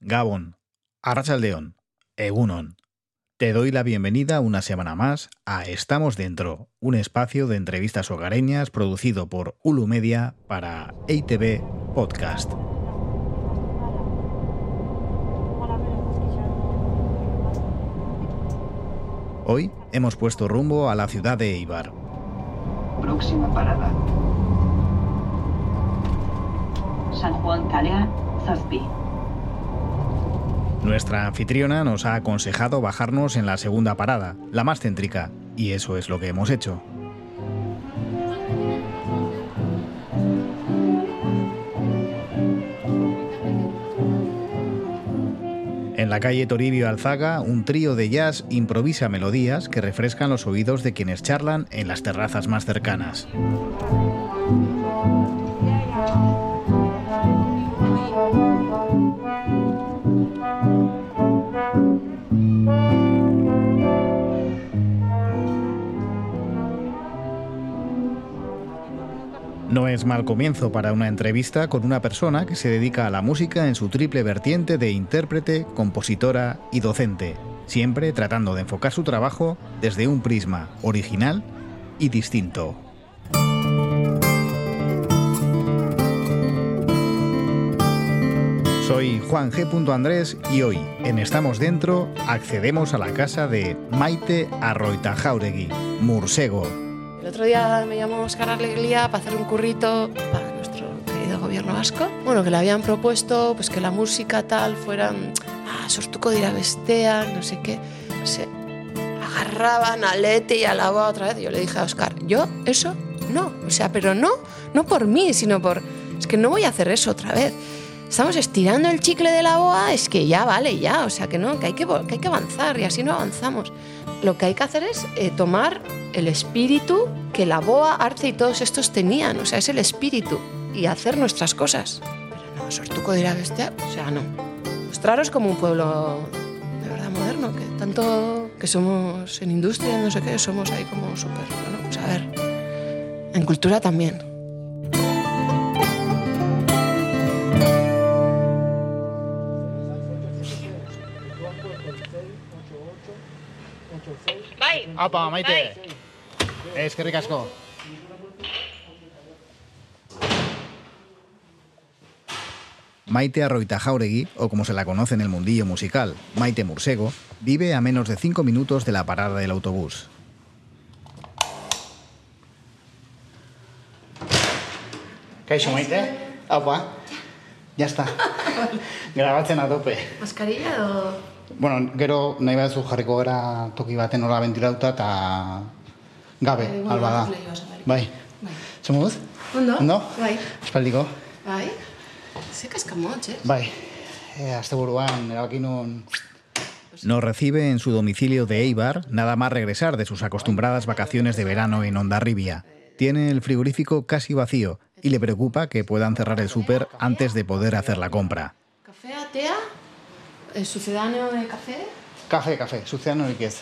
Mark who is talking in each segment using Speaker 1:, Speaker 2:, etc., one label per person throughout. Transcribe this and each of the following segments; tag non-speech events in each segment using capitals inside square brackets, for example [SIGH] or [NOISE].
Speaker 1: Gabon, Arrachaldeón, Egunon. Te doy la bienvenida una semana más a Estamos Dentro, un espacio de entrevistas hogareñas producido por Ulu Media para EITV Podcast. Hoy hemos puesto rumbo a la ciudad de Eibar.
Speaker 2: Próxima parada.
Speaker 3: San Juan Calea, Zazpi.
Speaker 1: Nuestra anfitriona nos ha aconsejado bajarnos en la segunda parada, la más céntrica, y eso es lo que hemos hecho. En la calle Toribio Alzaga, un trío de jazz improvisa melodías que refrescan los oídos de quienes charlan en las terrazas más cercanas. No es mal comienzo para una entrevista con una persona que se dedica a la música en su triple vertiente de intérprete, compositora y docente, siempre tratando de enfocar su trabajo desde un prisma original y distinto. Soy Juan G. Andrés y hoy, en Estamos Dentro, accedemos a la casa de Maite Arroita Jauregui, Mursego,
Speaker 4: El otro día me llamó Oscar Alegría para hacer un currito para nuestro querido gobierno vasco. Bueno, que le habían propuesto pues que la música tal fuera ah, sortuko dira no sé qué. No sé, agarraban a Lete y a la voz otra vez. Yo le dije a Oscar, yo eso no. O sea, pero no, no por mí, sino por... Es que no voy a hacer eso otra vez. Estamos estirando el chicle de la boa, es que ya vale, ya. O sea, que no, que hay que, que, hay que avanzar y así no avanzamos. Lo que hay que hacer es eh, tomar el espíritu que la boa, Arce y todos estos tenían. O sea, es el espíritu. Y hacer nuestras cosas. Pero no, Sortuco dirá bestia. O sea, no. Mostraros como un pueblo de verdad moderno, que tanto que somos en industria, no sé qué, somos ahí como súper. Bueno, pues a ver. En cultura también.
Speaker 1: Apa, Maite. Eskerrik asko. Maite Arroita Jauregui, o como se la conoce en el mundillo musical, Maite Mursego, vive a menos de 5 minutos de la parada del autobús. Kaixo, Maite. Apa. Ya está. [LAUGHS] Grabatzen a tope.
Speaker 4: ¿Mascarilla o.?
Speaker 1: Bueno, gero nahi batzu jarriko gara toki baten hola bentilauta eta gabe,
Speaker 4: Eh, bueno,
Speaker 1: alba da.
Speaker 4: bai.
Speaker 1: Zemuz?
Speaker 4: Ondo?
Speaker 1: Ondo?
Speaker 4: Bai.
Speaker 1: Espaldiko?
Speaker 4: Bai. Ze kaskamotx, eh?
Speaker 1: Bai. E, asteburuan, erabaki nun... Nos recibe en su domicilio de Eibar, nada más regresar de sus acostumbradas vacaciones de verano en Ondarribia. Tiene el frigorífico casi vacío y le preocupa que puedan cerrar el súper antes de poder hacer la compra.
Speaker 4: Kafea, tea, eh, sucedáneo de café.
Speaker 1: Café, café, suciano y quez.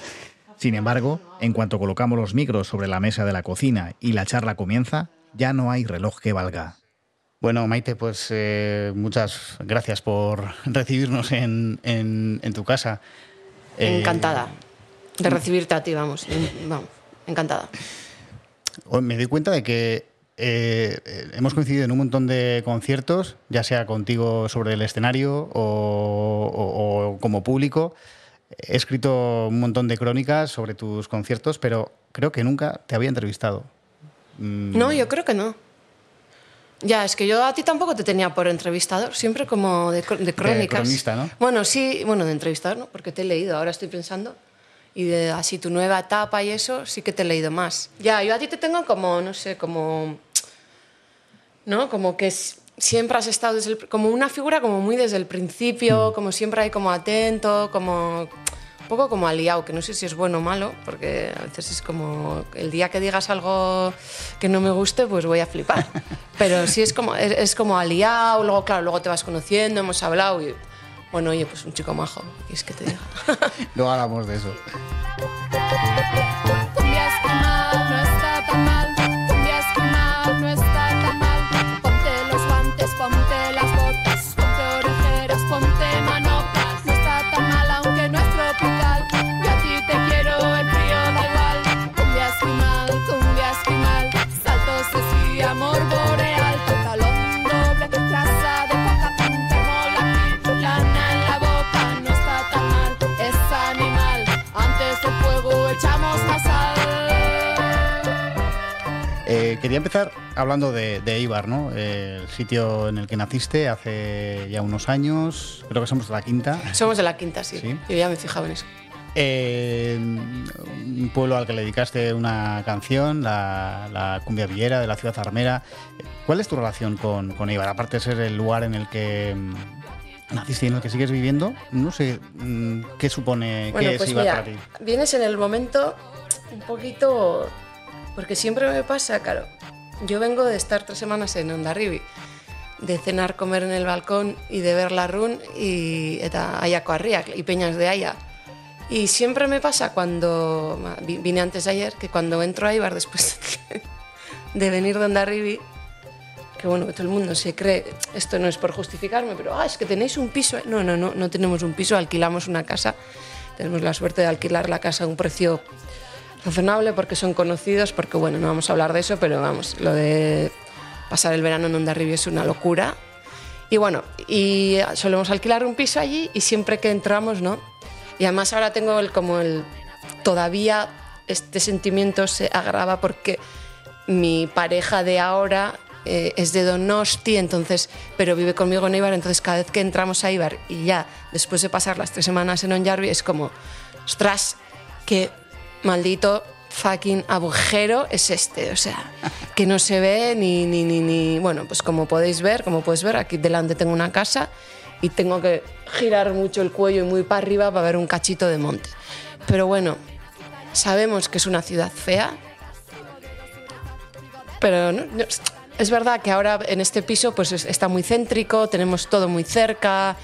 Speaker 1: Sin embargo, en cuanto colocamos los micros sobre la mesa de la cocina y la charla comienza, ya no hay reloj que valga. Bueno, Maite, pues eh, muchas gracias por recibirnos en, en- en tu casa. Eh,
Speaker 4: Encantada de recibirte a ti, vamos. Vamos, encantada.
Speaker 1: me doy cuenta de que eh, hemos coincidido en un montón de conciertos, ya sea contigo sobre el escenario o, o- o como público. He escrito un montón de crónicas sobre tus conciertos, pero creo que nunca te había entrevistado. Mm,
Speaker 4: No, yo creo que no. Ya, es que yo a ti tampoco te tenía por entrevistador, siempre como de, de crónicas.
Speaker 1: cronista, ¿no?
Speaker 4: Bueno, sí, bueno, de entrevistador, ¿no? Porque te he leído, ahora estoy pensando. Y de así tu nueva etapa y eso, sí que te he leído más. Ya, yo a ti te tengo como, no sé, como. ¿No? Como que siempre has estado desde el como una figura como muy desde el principio, como siempre ahí como atento, como un poco como aliado, que no sé si es bueno o malo, porque a veces es como el día que digas algo que no me guste, pues voy a flipar. [LAUGHS] Pero sí es como es, es como aliado, luego claro, luego te vas conociendo, hemos hablado y bueno, oye, pues un chico majo, ¿qué es que te diga? [LAUGHS]
Speaker 1: Luego hablamos de eso. Quería empezar hablando de, de Eibar, ¿no? Eh, el sitio en el que naciste hace ya unos años, creo que somos de la quinta.
Speaker 4: Somos de la quinta, sí.
Speaker 1: Sí.
Speaker 4: Yo ya me he fijado en eso.
Speaker 1: Eh, un pueblo al que le dedicaste una canción, la, la cumbia villera de la ciudad armera. ¿Cuál es tu relación con, con Eibar? Aparte de ser el lugar en el que mm, naciste y en el que sigues viviendo, no sé mm, qué supone,
Speaker 4: Bueno,
Speaker 1: qué es
Speaker 4: pues
Speaker 1: Eibar
Speaker 4: mira,
Speaker 1: para ti.
Speaker 4: vienes en el momento un poquito... Porque siempre me pasa, claro, yo vengo de estar tres semanas en Ondarribi, de cenar, comer en el balcón y de ver la run y eta Arriac y Peñas de Aya. Y siempre me pasa cuando, vi- vine antes ayer, que cuando entro a Ibar después [LAUGHS] de venir de Ondarribi, que bueno, todo el mundo se cree, esto no es por justificarme, pero ah, es que tenéis un piso. No, no, no, no tenemos un piso, alquilamos una casa. Tenemos la suerte de alquilar la casa a un precio razonable porque son conocidos, porque bueno, no vamos a hablar de eso, pero vamos, lo de pasar el verano en Ondarribi es una locura. Y bueno, y solemos alquilar un piso allí y siempre que entramos, ¿no? Y además ahora tengo el, como el... Todavía este sentimiento se agrava porque mi pareja de ahora eh, es de Donosti, entonces, pero vive conmigo en Eibar, entonces cada vez que entramos a Eibar y ya después de pasar las tres semanas en Onjarvi es como, ostras, qué maldito fucking agujero es este, o sea, que no se ve ni, ni, ni, ni, bueno, pues como podéis ver, como puedes ver, aquí delante tengo una casa y tengo que girar mucho el cuello y muy para arriba para ver un cachito de monte. Pero bueno, sabemos que es una ciudad fea, pero no- es verdad que ahora en este piso pues es- está muy céntrico, tenemos todo muy cerca,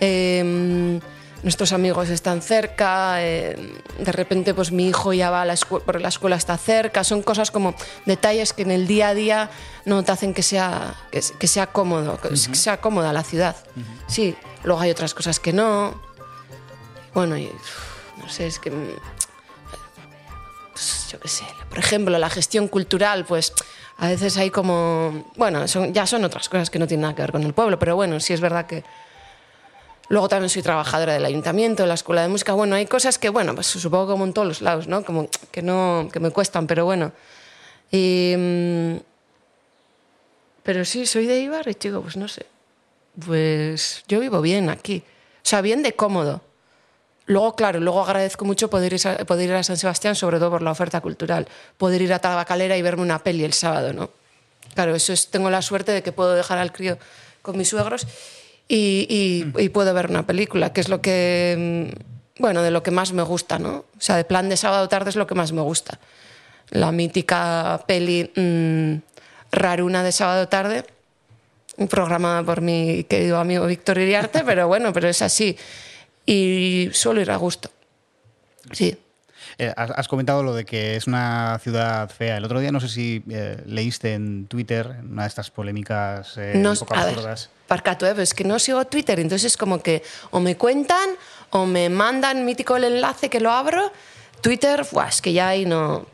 Speaker 4: eh, nuestros amigos están cerca, eh, de repente pues mi hijo ya va a la escuela, porque la escuela está cerca, son cosas como detalles que en el día a día no te hacen que sea, que, que sea cómodo, que sea cómoda la ciudad. Sí, luego hay otras cosas que no. Bueno, y, no sé, es que mm, pues, yo qué sé, por ejemplo, la gestión cultural, pues a veces hay como, bueno, son, ya son otras cosas que no tienen nada que ver con el pueblo, pero bueno, sí es verdad que luego también soy trabajadora del ayuntamiento, de la escuela de música, bueno, hay cosas que, bueno, pues supongo como en todos los lados, ¿no? Como que no, que me cuestan, pero bueno. Y, mm, pero sí, soy de Ibar y chico, pues no sé, pues yo vivo bien aquí, o sea, bien de cómodo. Luego, claro, luego agradezco mucho poder ir, a, poder ir a San Sebastián, sobre todo por la oferta cultural. Poder ir a Tabacalera y verme una peli el sábado, ¿no? Claro, eso es, tengo la suerte de que puedo dejar al crío con mis suegros y, y- y puedo ver una película, que es lo que, mm, bueno, de lo que más me gusta, ¿no? O sea, de plan de sábado tarde es lo que más me gusta. La mítica peli mm, raruna de sábado tarde, programada por mi querido amigo Víctor Iriarte, [LAUGHS] pero bueno, pero es así. Y suelo ir a gusto. Sí.
Speaker 1: Eh, has, comentado lo de que es una ciudad fea. El otro día no sé si eh, leíste en Twitter una de estas polémicas eh,
Speaker 4: No,
Speaker 1: un poco absurdas.
Speaker 4: ¿eh? Es que no sigo Twitter, entonces es como que o me cuentan o me mandan mítico el enlace que lo abro. Twitter, buah, es que ya ahí no.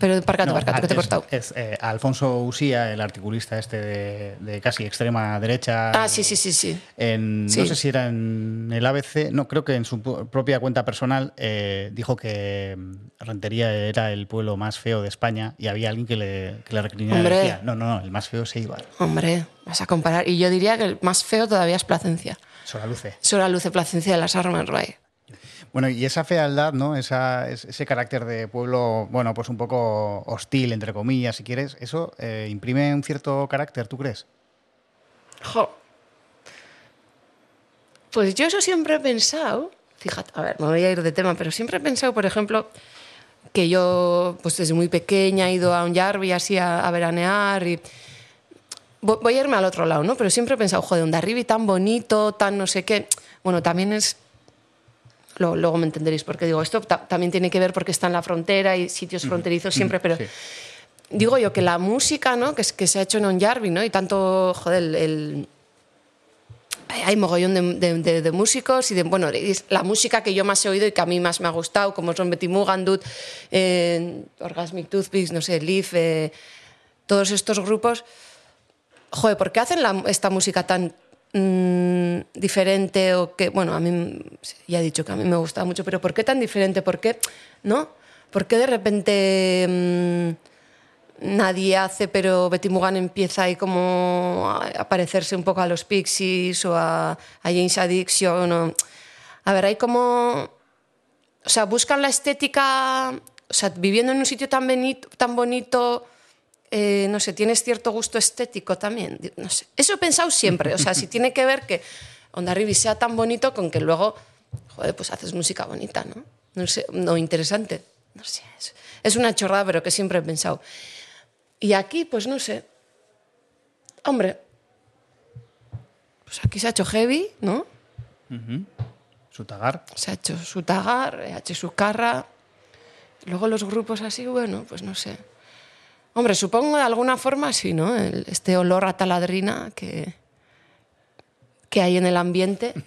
Speaker 4: Pero Parcato,
Speaker 1: No,
Speaker 4: Parcato, que te he cortado.
Speaker 1: Es, eh, Alfonso Usía, el articulista este de, de casi extrema derecha.
Speaker 4: Ah, sí, sí, sí, sí.
Speaker 1: En,
Speaker 4: Sí.
Speaker 1: No sé si era en el ABC, no, creo que en su propia cuenta personal eh, dijo que mm, Rentería era el pueblo más feo de España y había alguien que le, que le recriminaba y
Speaker 4: Hombre.
Speaker 1: decía, no, no, no, el más feo es Eibar,
Speaker 4: Hombre, vas a comparar. Y yo diría que el más feo todavía es Placencia.
Speaker 1: Soraluce.
Speaker 4: Solo la luce Placencia de las armas, Ray.
Speaker 1: Bueno, y esa fealdad, ¿no? Ese carácter de pueblo, bueno, pues un poco hostil, entre comillas, si quieres, ¿eso eh, imprime un cierto carácter, tú crees?
Speaker 4: Jo. Pues yo eso siempre he pensado, fíjate, a ver, me voy a ir de tema, pero siempre he pensado, por ejemplo, que yo, pues desde muy pequeña he ido a un Yarbi así a, veranear y vo- voy a irme al otro lado, ¿no? Pero siempre he pensado, joder, un Darribi tan bonito, tan no sé qué. Bueno, también es lo- luego me entenderéis por qué digo esto. ta- también tiene que ver porque está en la frontera y sitios fronterizos siempre, pero
Speaker 1: sí.
Speaker 4: digo yo que la música, ¿no? Que, es- que se ha hecho en Onjarvi, ¿no? Y tanto, joder, el, hay- hay mogollón de, de- de- de músicos y de, bueno, es la música que yo más he oído y que a mí más me ha gustado, como son Betty Mugandut, eh, Orgasmic Toothpicks, no sé, Leaf, eh, todos estos grupos. Joder, ¿por qué hacen la- esta música tan mm, diferente o que, bueno, a mí ya he dicho que a mí me gusta mucho, pero ¿por qué tan diferente? ¿Por qué, no? ¿Por qué de repente mm, nadie hace, pero Betty Mugan empieza ahí como a parecerse un poco a los Pixies o a, a James Addiction? o- a ver, hay como... O sea, buscan la estética, o sea, viviendo en un sitio tan, benito- tan bonito, eh, no sé, tienes cierto gusto estético también. No sé. Eso he pensado siempre. O sea, si tiene que ver que Onda Ribi sea tan bonito con que luego, joder, pues haces música bonita, ¿no? No sé, no interesante. No sé, es, es una chorrada, pero que siempre he pensado. Y aquí, pues no sé. Hombre, pues aquí se ha hecho heavy, ¿no?
Speaker 1: Sutagar.
Speaker 4: Se ha hecho su tagar, ha hecho su carra. Luego los grupos así, bueno, pues no sé. Hombre, supongo de alguna forma sí, ¿no? El- este olor a taladrina que, que hay en el ambiente. [LAUGHS]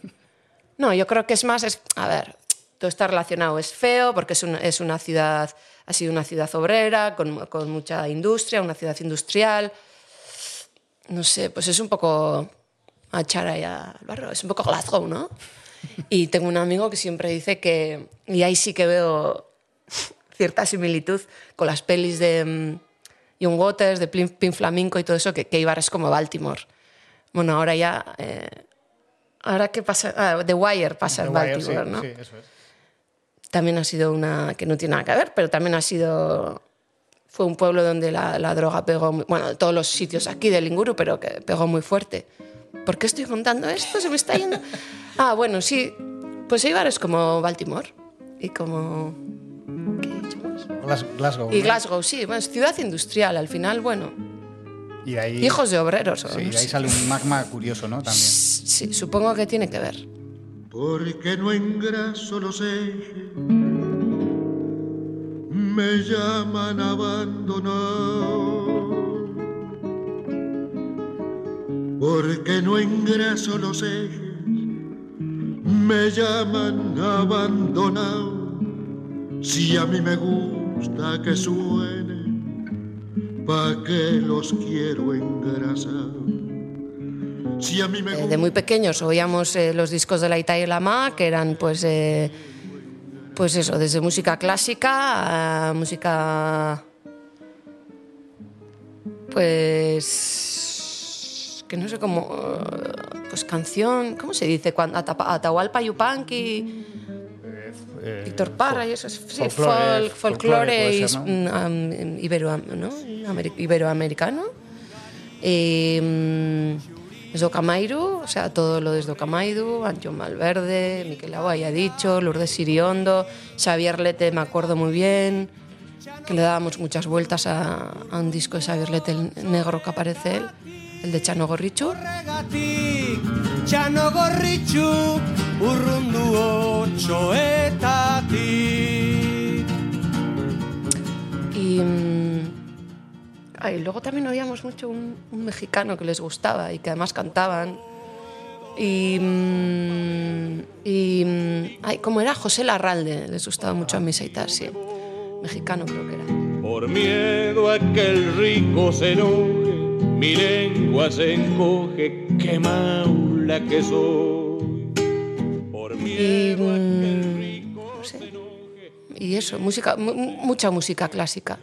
Speaker 4: No, yo creo que es más, es, a ver, todo está relacionado. Es feo porque es una, es una ciudad, ha sido una ciudad obrera, con, con mucha industria, una ciudad industrial. No sé, pues es un poco a echar ahí al barro, es un poco Glasgow, ¿no? Y tengo un amigo que siempre dice que, y ahí sí que veo cierta similitud con las pelis de mm, Young Waters, de Pin, Pin Flamenco y todo eso, que, que Ibar es como Baltimore. Bueno, ahora ya... eh, ahora qué pasa... ah, The Wire pasa
Speaker 1: The
Speaker 4: en
Speaker 1: Wire,
Speaker 4: Baltimore,
Speaker 1: sí,
Speaker 4: ¿no?
Speaker 1: sí, eso es.
Speaker 4: También ha sido una... que no tiene nada que ver, pero también ha sido... Fue un pueblo donde la, la droga pegó... muy- bueno, todos los sitios aquí del Inguru, pero que pegó muy fuerte. ¿Por qué estoy contando esto? Se me está yendo... Ah, bueno, sí. Pues Eibar es como Baltimore. Y como...
Speaker 1: Glasgow.
Speaker 4: Y
Speaker 1: ¿no?
Speaker 4: Glasgow, sí. Bueno, es ciudad industrial. Al final, bueno,
Speaker 1: Y de ahí,
Speaker 4: hijos de obreros. o
Speaker 1: sí,
Speaker 4: no
Speaker 1: de ahí sale un magma curioso, ¿no? También. [LAUGHS]
Speaker 4: Sí, supongo que tiene que ver.
Speaker 5: porque no engraso los ejes, me llaman abandonado. Porque no engraso los ejes, me llaman abandonado. Si a mí me gusta que suene, pa' que los quiero engrasar. Si a mí me
Speaker 4: Eh,
Speaker 5: gusta.
Speaker 4: de muy pequeños oíamos eh, los discos de la Ita y la Ma, que eran pues, eh, pues eso, desde música clásica a música, pues, que no sé cómo, pues canción, ¿cómo se dice? Cuando, Atahualpa Yupanqui,
Speaker 1: Eh,
Speaker 4: Víctor Parra y eso, es- sí,
Speaker 1: folclore,
Speaker 4: folk-
Speaker 1: folclore
Speaker 4: folclore
Speaker 1: ser, ¿no?
Speaker 4: mm, am- ibero, ¿no? Ameri- iberoamericano. Eh, o sea, todo lo de Docamairu, Antion Malverde, Miquel Agua ya dicho, Lourdes Siriondo, Xavier Lete, me acuerdo muy bien, que le dábamos muchas vueltas a, a un disco de Xavier Lete, el negro que aparece él, el de Chano Gorrichu.
Speaker 6: Txano gorritxu, urrundu otxoetatik.
Speaker 4: Y, mm, ay, luego también oíamos mucho un, un mexicano que les gustaba y que además cantaban. Y, mm, y mm, ay, ¿cómo era? José Larralde, les gustaba mucho a mis aitas, sí. Mexicano creo que era.
Speaker 7: Por miedo a que el rico se enoje, mi lengua se encoge, qué maula que soy. Por
Speaker 4: Y,
Speaker 7: miedo a que el
Speaker 4: mm,
Speaker 7: rico
Speaker 4: no sé.
Speaker 7: se enoje,
Speaker 4: Y eso, música, mu- mucha música clásica.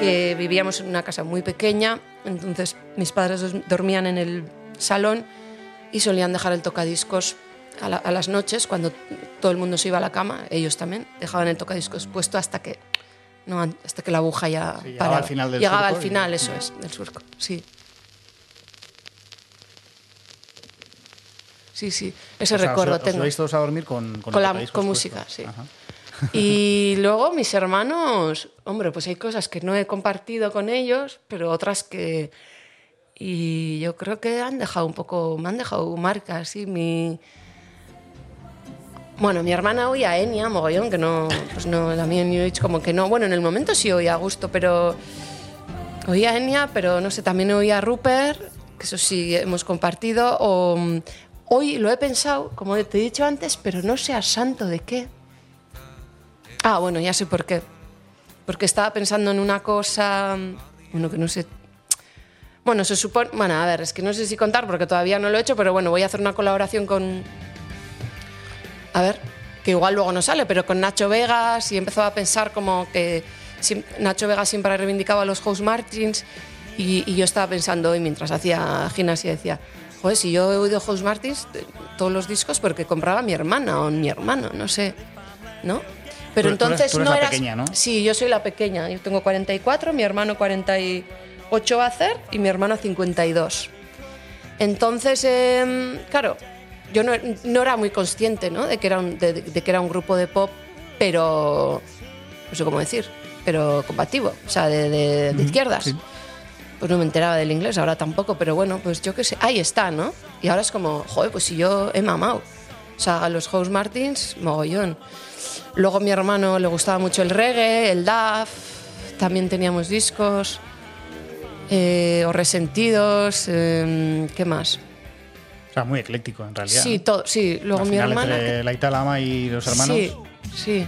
Speaker 4: Que vivíamos en una casa muy pequeña, entonces mis padres dormían en el salón y solían dejar el tocadiscos a, la- a las noches, cuando todo el mundo se iba a la cama, ellos también, dejaban el tocadiscos puesto hasta que, no, hasta que la aguja ya
Speaker 1: Sí, llegaba al final del
Speaker 4: Llegaba
Speaker 1: surco
Speaker 4: al
Speaker 1: y-
Speaker 4: final, eso es, del surco, sí. Sí, sí, ese
Speaker 1: O sea,
Speaker 4: recuerdo
Speaker 1: os, os
Speaker 4: tengo.
Speaker 1: ibais todos a dormir con, con,
Speaker 4: Con la- con música, sí.
Speaker 1: Ajá.
Speaker 4: Y [LAUGHS] luego mis hermanos, hombre, pues hay cosas que no he compartido con ellos, pero otras que... Y yo creo que han dejado un poco, me han dejado marcas, sí, mi... Bueno, mi hermana oía Enya, mogollón, que no, pues no, la mía New Age como que no. Bueno, en el momento sí oía a gusto, pero Oía Enya, pero no sé, también oía a Rupert, que eso sí hemos compartido. O, mm, hoy lo he pensado, como te he dicho antes, pero no sé a santo de qué. Ah, bueno, ya sé por qué. Porque estaba pensando en una cosa, mm, bueno, que no sé. Bueno, se supone. Bueno, a ver, es que no sé si contar porque todavía no lo he hecho, pero bueno, voy a hacer una colaboración con. A ver, que igual luego no sale, pero con Nacho Vegas y empezó a pensar como que Nacho Vegas siempre ha reivindicado a los House Martins y, y yo estaba pensando hoy mientras hacía gimnasia decía, joder, si yo he oído House Martins eh, todos los discos porque compraba mi hermana o mi hermano, no sé, ¿no? Pero
Speaker 1: Tú- tú eres-
Speaker 4: entonces
Speaker 1: tú eres
Speaker 4: no
Speaker 1: la
Speaker 4: eras-
Speaker 1: pequeña, ¿no?
Speaker 4: Sí, yo soy la pequeña. Yo tengo 44, mi hermano 48 va a hacer y mi hermana 52. Entonces, em, claro, yo no, no era muy consciente ¿no? de, que era un, de, de que era un grupo de pop, pero no sé cómo decir, pero combativo, o sea, de, de- de izquierdas. Pues no me enteraba del inglés, ahora tampoco, pero bueno, pues yo qué sé, ahí está, ¿no? Y ahora es como, joder, pues si yo he mamado. O sea, a los House Martins, mogollón. Luego a mi hermano le gustaba mucho el reggae, el DAF, también teníamos discos, eh, o resentidos, em, ¿qué más?
Speaker 1: Sea, muy ecléctico en realidad.
Speaker 4: Sí, todo, sí. Luego
Speaker 1: Al
Speaker 4: mi
Speaker 1: final,
Speaker 4: hermana.
Speaker 1: Entre la Italama y los hermanos.
Speaker 4: Sí, sí.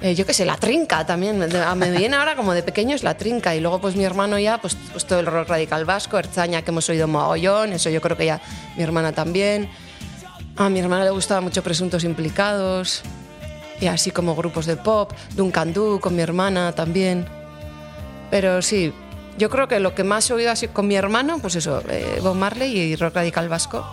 Speaker 4: Eh, yo qué sé, la trinca también. Me, viene ahora como de pequeño es la trinca. Y luego, pues mi hermano ya, pues, pues todo el rock radical vasco, Erzaña, que hemos oído mogollón. Eso yo creo que ya mi hermana también. A mi hermana le gustaba mucho Presuntos Implicados. Y así como grupos de pop. Duncan Du con mi hermana también. Pero sí, yo creo que lo que más he oído así con mi hermano, pues eso, eh, Bob Marley y rock radical vasco.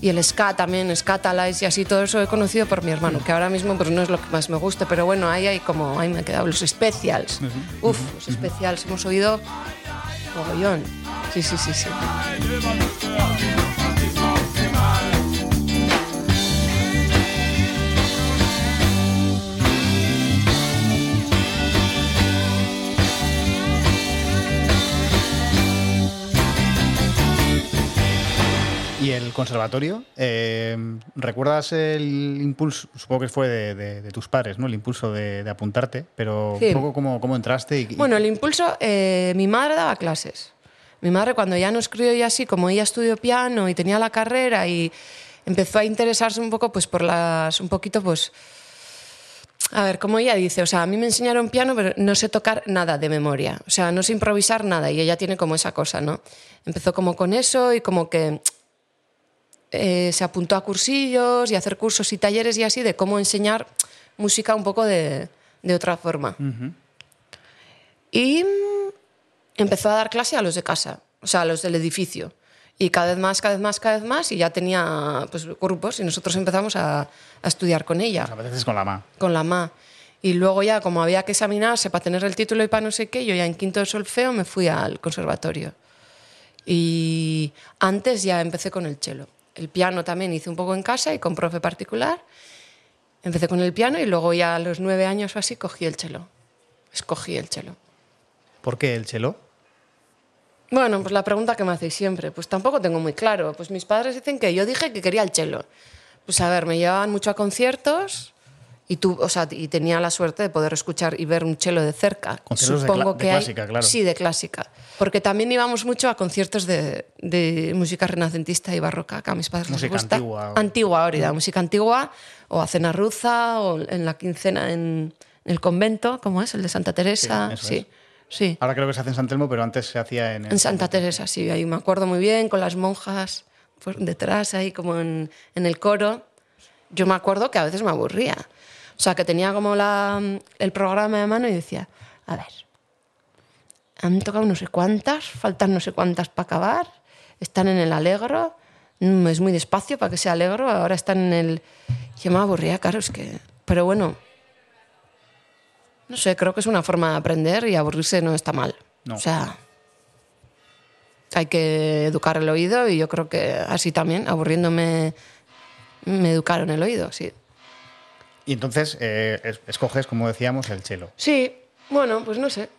Speaker 4: Y el ska también, Scatalize y así, todo eso he conocido por mi hermano, que ahora mismo pues no es lo que más me gusta, pero bueno, ahí hay como, ahí me he quedado, los specials. Uf, los specials, hemos oído mogollón. Sí, sí, sí, sí.
Speaker 1: ¿Y el conservatorio? eh, ¿Recuerdas el impulso? Supongo que fue de, de- de tus padres, ¿no? El impulso de, de apuntarte, pero
Speaker 4: Sí.
Speaker 1: un poco cómo, cómo entraste y, y-
Speaker 4: Bueno, el impulso, eh, mi madre daba clases. Mi madre cuando ya nos crió y así, como ella estudió piano y tenía la carrera y empezó a interesarse un poco pues por las, un poquito pues, a ver, como ella dice, o sea, a mí me enseñaron piano, pero no sé tocar nada de memoria, o sea, no sé improvisar nada y ella tiene como esa cosa, ¿no? Empezó como con eso y como que eh, se apuntó a cursillos y a hacer cursos y talleres y así de cómo enseñar música un poco de, de otra forma. Y empezó a dar clase a los de casa, o sea, a los del edificio. Y cada vez más, cada vez más, cada vez más, y ya tenía pues, grupos y nosotros empezamos a, a estudiar con ella
Speaker 1: a veces con la ma.
Speaker 4: con la MA. Y luego ya, como había que examinarse para tener el título y para no sé qué, yo ya en quinto de solfeo me fui al conservatorio. Y antes ya empecé con el cello. El piano también hice un poco en casa y con profe particular. Empecé con el piano y luego ya a los nueve años o así cogí el cello. Escogí el cello.
Speaker 1: ¿Por qué el chelo?
Speaker 4: Bueno, pues la pregunta que me hacéis siempre, pues tampoco tengo muy claro. Pues mis padres dicen que yo dije que quería el cello. Pues a ver, me llevaban mucho a conciertos y, tú, o sea, y tenía la suerte de poder escuchar y ver un cello de cerca.
Speaker 1: Conciertos de
Speaker 4: Supongo
Speaker 1: de
Speaker 4: que hay-
Speaker 1: clásica, claro.
Speaker 4: Sí, de clásica. Porque también íbamos mucho a conciertos de, de música renacentista y barroca, que a mis padres
Speaker 1: Música
Speaker 4: les gusta.
Speaker 1: antigua
Speaker 4: Antigua, ahorita, música antigua, o a cena rusa, o en la quincena en, el convento, ¿cómo es? El de Santa Teresa.
Speaker 1: Sí,
Speaker 4: sí. sí.
Speaker 1: Ahora creo que se hace en San Telmo, pero antes se hacía en... el-
Speaker 4: En Santa Teresa, sí, ahí me acuerdo muy bien, con las monjas por detrás, ahí como en, en el coro. Yo me acuerdo que a veces me aburría. O sea, que tenía como la, el programa de mano y decía, a ver, han tocado no sé cuántas, faltan no sé cuántas para acabar, están en el alegro, mm, es muy despacio para que sea alegro, ahora están en el... Yo me aburría, claro, es que... Pero bueno, no sé, creo que es una forma de aprender y aburrirse no está mal.
Speaker 1: No.
Speaker 4: O sea, hay que educar el oído y yo creo que así también, aburriéndome, me educaron el oído, sí.
Speaker 1: Y entonces eh, es- escoges, como decíamos, el chelo.
Speaker 4: Sí, bueno, pues no sé.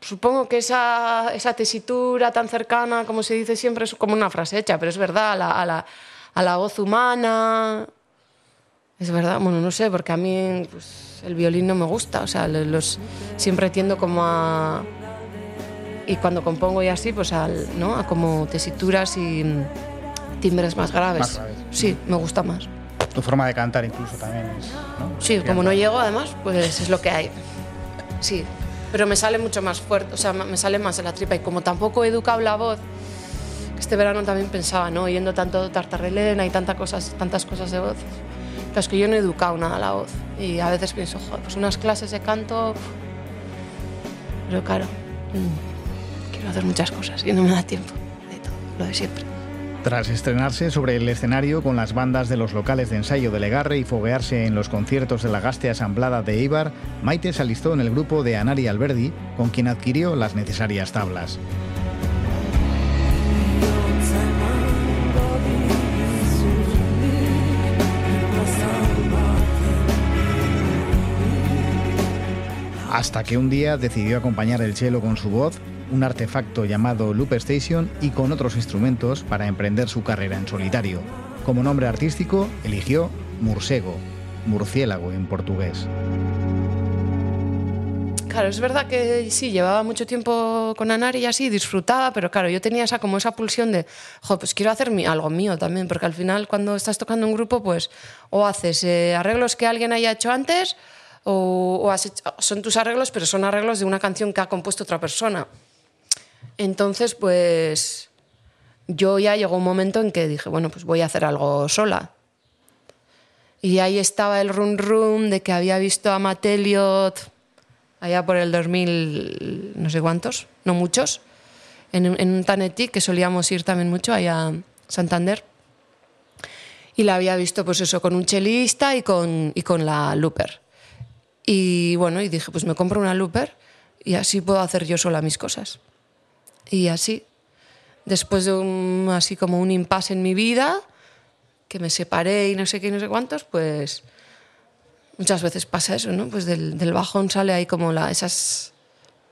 Speaker 4: Supongo que esa, esa tesitura tan cercana, como se dice siempre, es como una frase hecha, pero es verdad, a la, a la, a la voz humana. Es verdad, bueno, no sé, porque a mí pues, el violín no me gusta, o sea, los, siempre tiendo como a, y cuando compongo y así, pues al, ¿no? a como tesituras y timbres más graves.
Speaker 1: Más graves.
Speaker 4: Sí, me gusta más.
Speaker 1: Tu forma de cantar incluso también es... ¿no?
Speaker 4: Sí, como no llego además, pues es lo que hay. Sí, pero me sale mucho más fuerte, o sea, me sale más de la tripa y como tampoco he educado la voz, este verano también pensaba, ¿no? Oyendo tanto tartarelena y tantas cosas, tantas cosas de voz. Pero es que yo no he educado nada la voz. Y a veces pienso, joder, pues unas clases de canto. Pero claro, mm, quiero hacer muchas cosas y no me da tiempo de todo, lo de siempre.
Speaker 1: Tras estrenarse sobre el escenario con las bandas de los locales de ensayo de Legarre y foguearse en los conciertos de la Gaste Asamblada de Eibar, Maite se alistó en el grupo de Anari Alberdi, con quien adquirió las necesarias tablas. Hasta que un día decidió acompañar el cello con su voz, un artefacto llamado Loop Station y con otros instrumentos para emprender su carrera en solitario. Como nombre artístico eligió Mursego, murciélago en portugués.
Speaker 4: Claro, es verdad que sí, llevaba mucho tiempo con Anari y así, disfrutaba, pero claro, yo tenía esa, como esa pulsión de, jo, pues quiero hacer algo mío también, porque al final cuando estás tocando un grupo, pues o haces eh, arreglos que alguien haya hecho antes, o, o has son tus arreglos, pero son arreglos de una canción que ha compuesto otra persona. Entonces, pues yo ya llegó un momento en que dije, bueno, pues voy a hacer algo sola. Y ahí estaba el run run de que había visto a Matt Elliott allá por el 2000, no sé cuántos, no muchos, en, en un Tanetic que solíamos ir también mucho allá a Santander. Y la había visto, pues eso, con un chelista y con, y con la looper. Y bueno, y dije, pues me compro una looper y así puedo hacer yo sola mis cosas. Y así, después de un, así como un impasse en mi vida, que me separé y no sé qué, y no sé cuántos, pues muchas veces pasa eso, ¿no? Pues del, del bajón sale ahí como la, esas,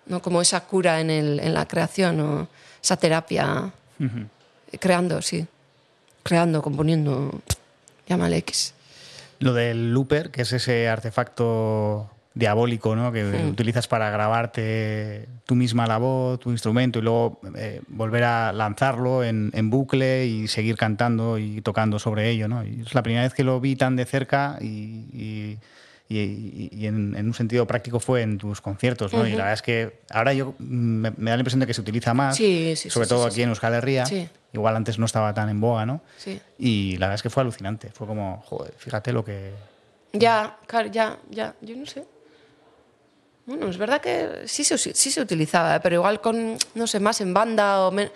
Speaker 4: ¿no? Como esa cura en, el, en la creación, o esa terapia, creando, sí, creando, componiendo, llámale X.
Speaker 1: Lo del looper, que es ese artefacto diabólico ¿no? que utilizas para grabarte tú misma la voz, tu instrumento y luego eh, volver a lanzarlo en, en bucle y seguir cantando y tocando sobre ello. ¿no? Y es la primera vez que lo vi tan de cerca y, y- y- y en, en un sentido práctico fue en tus conciertos. ¿no? Y la verdad es que ahora yo mm, me, me da la impresión de que se utiliza más,
Speaker 4: Sí, sí, sí,
Speaker 1: sobre todo aquí en Euskal Herria. Igual antes no estaba tan en boga, ¿no?
Speaker 4: Sí.
Speaker 1: Y la verdad es que fue alucinante. Fue como, joder, fíjate lo que,
Speaker 4: Ya, claro, ya, ya, yo no sé. Bueno, es verdad que sí se, sí se utilizaba, ¿eh? pero igual con, no sé, más en banda o... men-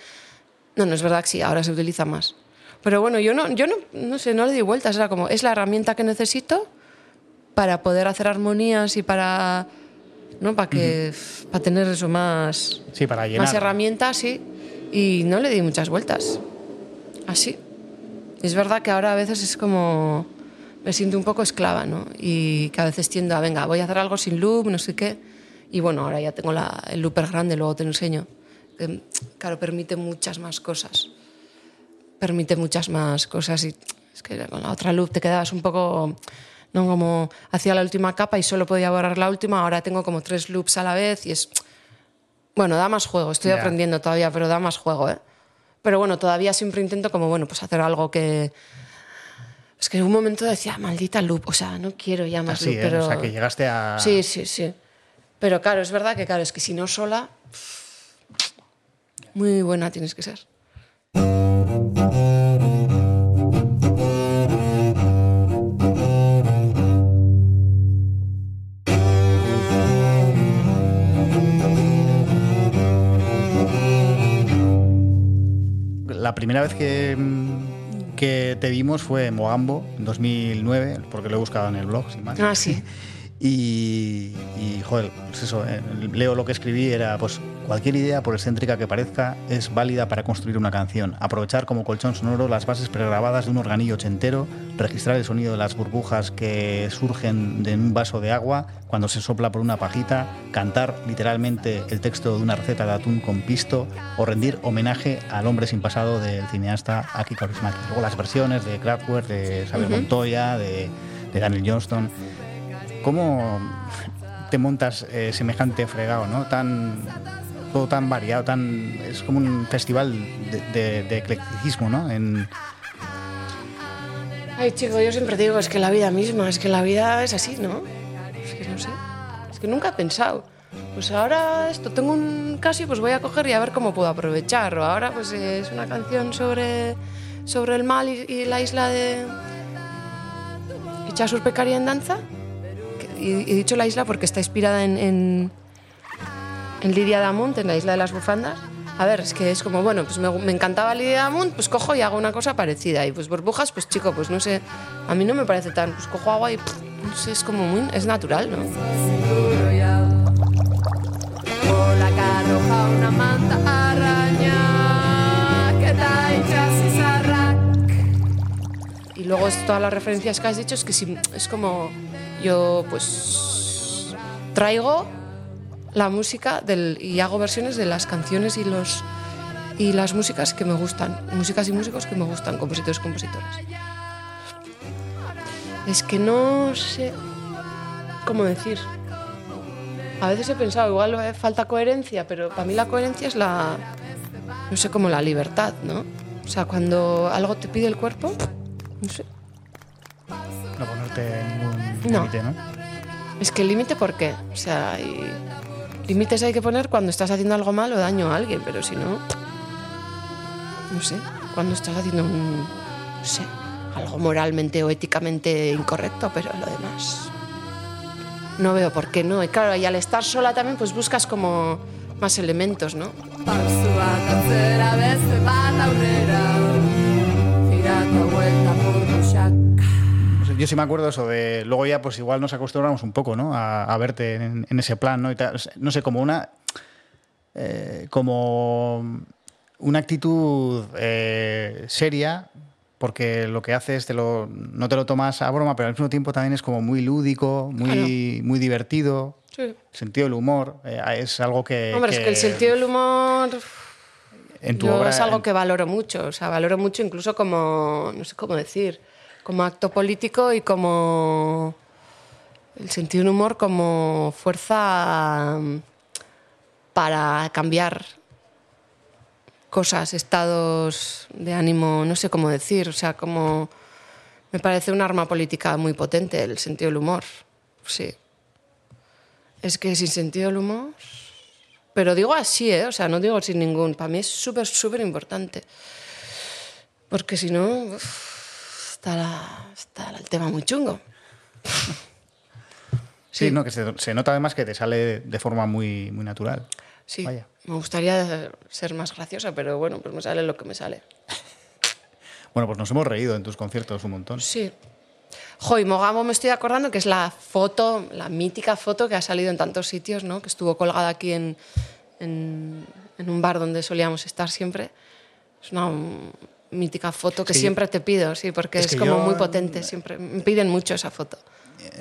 Speaker 4: No, no, es verdad que sí, ahora se utiliza más. Pero bueno, yo no, yo no, no sé, no le di vueltas, era como, es la herramienta que necesito para poder hacer armonías y para, ¿no? Para que, para tener eso más,
Speaker 1: Sí, para llenar.
Speaker 4: más herramientas, sí. Y no le di muchas vueltas. Así. Es verdad que ahora a veces es como. Me siento un poco esclava, ¿no? Y que a veces tiendo a, venga, voy a hacer algo sin loop, no sé qué. Y bueno, ahora ya tengo la- el looper grande, luego te lo enseño. Que, claro, permite muchas más cosas. Permite muchas más cosas. Y es que con la otra loop te quedabas un poco. ¿no? Como hacía la última capa y solo podía borrar la última, ahora tengo como tres loops a la vez y es. Bueno, da más juego, estoy
Speaker 1: Ya.
Speaker 4: aprendiendo todavía, pero da más juego, ¿eh? Pero bueno, todavía siempre intento como, bueno, pues hacer algo que... Es que en un momento decía, maldita loop, o sea, no quiero ya más
Speaker 1: Así,
Speaker 4: loop,
Speaker 1: ¿eh?
Speaker 4: pero...
Speaker 1: O sea, que llegaste a...
Speaker 4: Sí, sí, sí. Pero claro, es verdad que claro, es que si no sola, muy buena tienes que ser.
Speaker 1: La primera vez que, mm, que te vimos fue en Mogambo, en 2009, porque lo he buscado en el blog, sin más.
Speaker 4: Ah, sí. [LAUGHS]
Speaker 1: Y, y, joder, pues eso, eh, leo lo que escribí, era pues cualquier idea, por excéntrica que parezca, es válida para construir una canción. Aprovechar como colchón sonoro las bases pregrabadas de un organillo ochentero, registrar el sonido de las burbujas que surgen de un vaso de agua cuando se sopla por una pajita, cantar literalmente el texto de una receta de atún con pisto o rendir homenaje al hombre sin pasado del cineasta Aki Kaurismäki. Luego las versiones de Kraftwerk, de Xavier Montoya, de, de Daniel Johnston. ¿Cómo te montas eh, semejante fregado, no? Tan, todo tan variado, tan es como un festival de, eclecticismo, ¿no?
Speaker 4: Ay, chico, yo siempre digo, es que la vida misma, es que la vida es así, ¿no? Es que no sé. Es que nunca he pensado. Pues ahora esto, tengo un Casio, pues voy a coger y a ver cómo puedo aprovechar. O ahora pues es una canción sobre, sobre el mal y, y la isla de... Echar Pecaria en danza. Y he dicho la isla porque está inspirada en, en, en Lidia Damunt, en la isla de las bufandas. A ver, es que es como, bueno, pues me, me encantaba Lidia Damunt, pues cojo y hago una cosa parecida. Y pues burbujas, pues chico, pues no sé, a mí no me parece tan, pues cojo agua y pff, no sé, es como muy, es natural, ¿no?
Speaker 8: Una manta araña que y
Speaker 4: luego todas las referencias que has dicho, es que si- es como yo pues traigo la música del, y hago versiones de las canciones y los y las músicas que me gustan, músicas y músicos que me gustan, compositores y compositoras. Es que no sé cómo decir. A veces he pensado, igual falta coherencia, pero para mí la coherencia es la, no sé, como la libertad, ¿no? O sea, cuando algo te pide el cuerpo, no sé.
Speaker 1: no ponerte ningún
Speaker 4: No.
Speaker 1: límite, ¿no?
Speaker 4: Es que el límite, ¿por qué? O sea, hay- límites hay que poner cuando estás haciendo algo mal o daño a alguien, pero si no, no sé, cuando estás haciendo un, no sé, algo moralmente o éticamente incorrecto, pero lo demás no veo por qué no. Y claro, y al estar sola también, pues buscas como más elementos, ¿no?
Speaker 1: Yo sí me acuerdo eso de. Luego ya, pues igual nos acostumbramos un poco, ¿no? A, a verte en, en ese plan, ¿no? Y tal. No sé, como una. eh, como una actitud eh, seria, porque lo que haces te lo, no te lo tomas a broma, pero al mismo tiempo también es como muy lúdico, muy, muy divertido.
Speaker 4: Sí.
Speaker 1: El sentido del humor eh, es algo que.
Speaker 4: Hombre, es que el sentido del humor
Speaker 1: en tu
Speaker 4: Yo
Speaker 1: obra.
Speaker 4: es algo que valoro mucho, o sea, valoro mucho incluso como, no sé cómo decir, como acto político y como el sentido del humor como fuerza mm, para cambiar cosas, estados de ánimo, no sé cómo decir, o sea, como me parece un arma política muy potente el sentido del humor, sí. Es que sin sentido del humor pero digo así, ¿eh? O sea, no digo sin ningún. Para mí es súper, súper importante. Porque si no, está, la- está el tema muy chungo. [LAUGHS]
Speaker 1: Sí, no, que se, se nota además que te sale de forma muy, muy natural.
Speaker 4: Sí,
Speaker 1: Vaya.
Speaker 4: me gustaría ser más graciosa, pero bueno, pues me sale lo que me sale. [LAUGHS]
Speaker 1: Bueno, pues nos hemos reído en tus conciertos un montón.
Speaker 4: Sí. Jo, y Mogamo me estoy acordando que es la foto, la mítica foto que ha salido en tantos sitios, ¿no? Que estuvo colgada aquí en, en, en un bar donde solíamos estar siempre. Es una mítica foto que
Speaker 1: Sí.
Speaker 4: siempre te pido, sí, porque
Speaker 1: Es
Speaker 4: es,
Speaker 1: que
Speaker 4: como
Speaker 1: yo-
Speaker 4: muy potente. Siempre me piden mucho esa foto.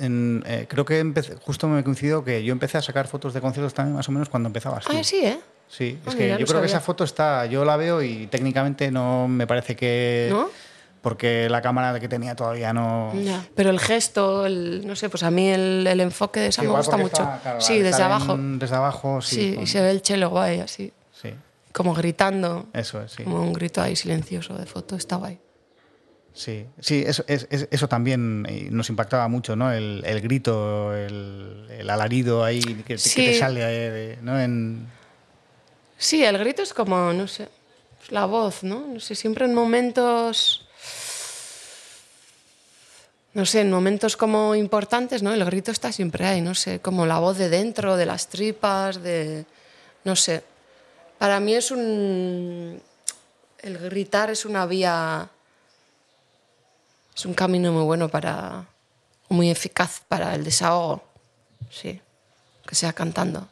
Speaker 1: En- eh, creo que empecé, justo me coincidió que yo empecé a sacar fotos de conciertos también más o menos cuando empezabas tú.
Speaker 4: Ah, sí, ¿eh?
Speaker 1: Sí,
Speaker 4: Ah,
Speaker 1: es que
Speaker 4: mira,
Speaker 1: yo creo que
Speaker 4: sabía.
Speaker 1: esa foto está, yo la veo y técnicamente no me parece que...
Speaker 4: ¿No?
Speaker 1: Porque la cámara que tenía todavía no...
Speaker 4: Ya. Pero el gesto, el, no sé, pues a mí el, el enfoque de esa
Speaker 1: Sí,
Speaker 4: me gusta mucho.
Speaker 1: está, claro,
Speaker 4: sí, desde abajo.
Speaker 1: en- desde abajo, sí.
Speaker 4: Sí,
Speaker 1: con-
Speaker 4: y se ve el chelo guay, así. Como gritando.
Speaker 1: eso es, sí.
Speaker 4: Como un grito ahí silencioso de foto, está guay.
Speaker 1: Sí, sí eso, es- es- eso también eh, nos impactaba mucho, ¿no? El, el grito, el, el alarido ahí que, que
Speaker 4: Sí.
Speaker 1: te sale, de- ¿no? En,
Speaker 4: Sí, el grito es como, no sé, la voz, ¿no? No sé, siempre en momentos. No sé, en momentos como importantes, ¿no? El grito está siempre ahí, no sé, como la voz de dentro, de las tripas, de. No sé. Para mí es un. El gritar es una vía. Es un camino muy bueno para. Muy eficaz para el desahogo. Sí. Que sea cantando.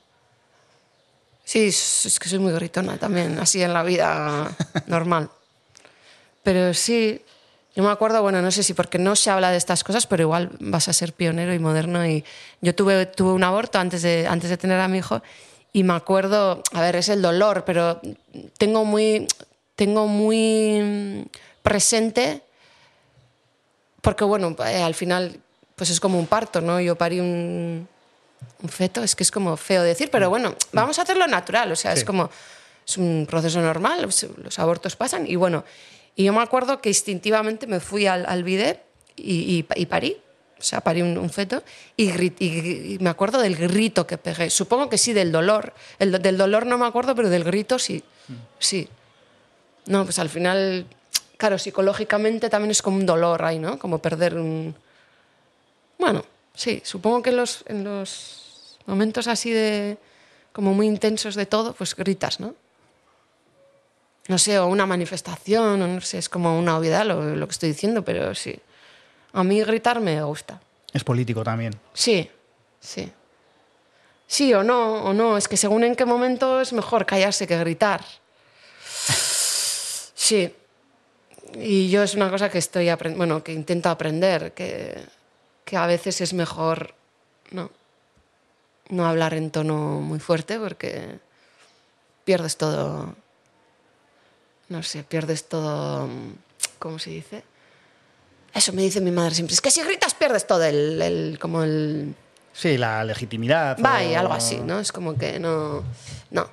Speaker 4: Sí, es que soy muy gritona también, así en la vida [LAUGHS] normal. Pero sí, yo me acuerdo, bueno, no sé si porque no se habla de estas cosas, pero igual vas a ser pionero y moderno. Y yo tuve, tuve un aborto antes de, antes de tener a mi hijo y me acuerdo, a ver, es el dolor, pero tengo muy, tengo muy presente, porque bueno, eh, al final pues es como un parto, ¿no? Yo parí un, un feto, es que es como feo decir, pero bueno, vamos a hacerlo natural, o sea, es
Speaker 1: Sí.
Speaker 4: como, es un proceso normal, los, los abortos pasan y bueno, y yo me acuerdo que instintivamente me fui al, al bidet y, y- y parí, o sea, parí un, un feto y, y- y me acuerdo del grito que pegué, supongo que sí del dolor, el, del dolor no me acuerdo, pero del grito sí, sí. No, pues al final, claro, psicológicamente también es como un dolor ahí, ¿no? Como perder un... Bueno, sí, supongo que en los, en los momentos así de... como muy intensos de todo, pues gritas, ¿no? No sé, o una manifestación, o no sé, es como una obviedad lo, lo que estoy diciendo, pero sí. A mí gritar me gusta.
Speaker 1: Es político también.
Speaker 4: Sí, sí. Sí o no, o no. Es que según en qué momento es mejor callarse que gritar. [SIGHS] Sí. Y yo es una cosa que estoy bueno, que intento aprender, que, que a veces es mejor no, no hablar en tono muy fuerte porque pierdes todo. No sé, pierdes todo. ¿Cómo se dice? Eso me dice mi madre siempre. Es que si gritas pierdes todo el, el- como el
Speaker 1: Sí, la legitimidad.
Speaker 4: Va,
Speaker 1: o-
Speaker 4: y algo así, ¿no? Es como que no. No.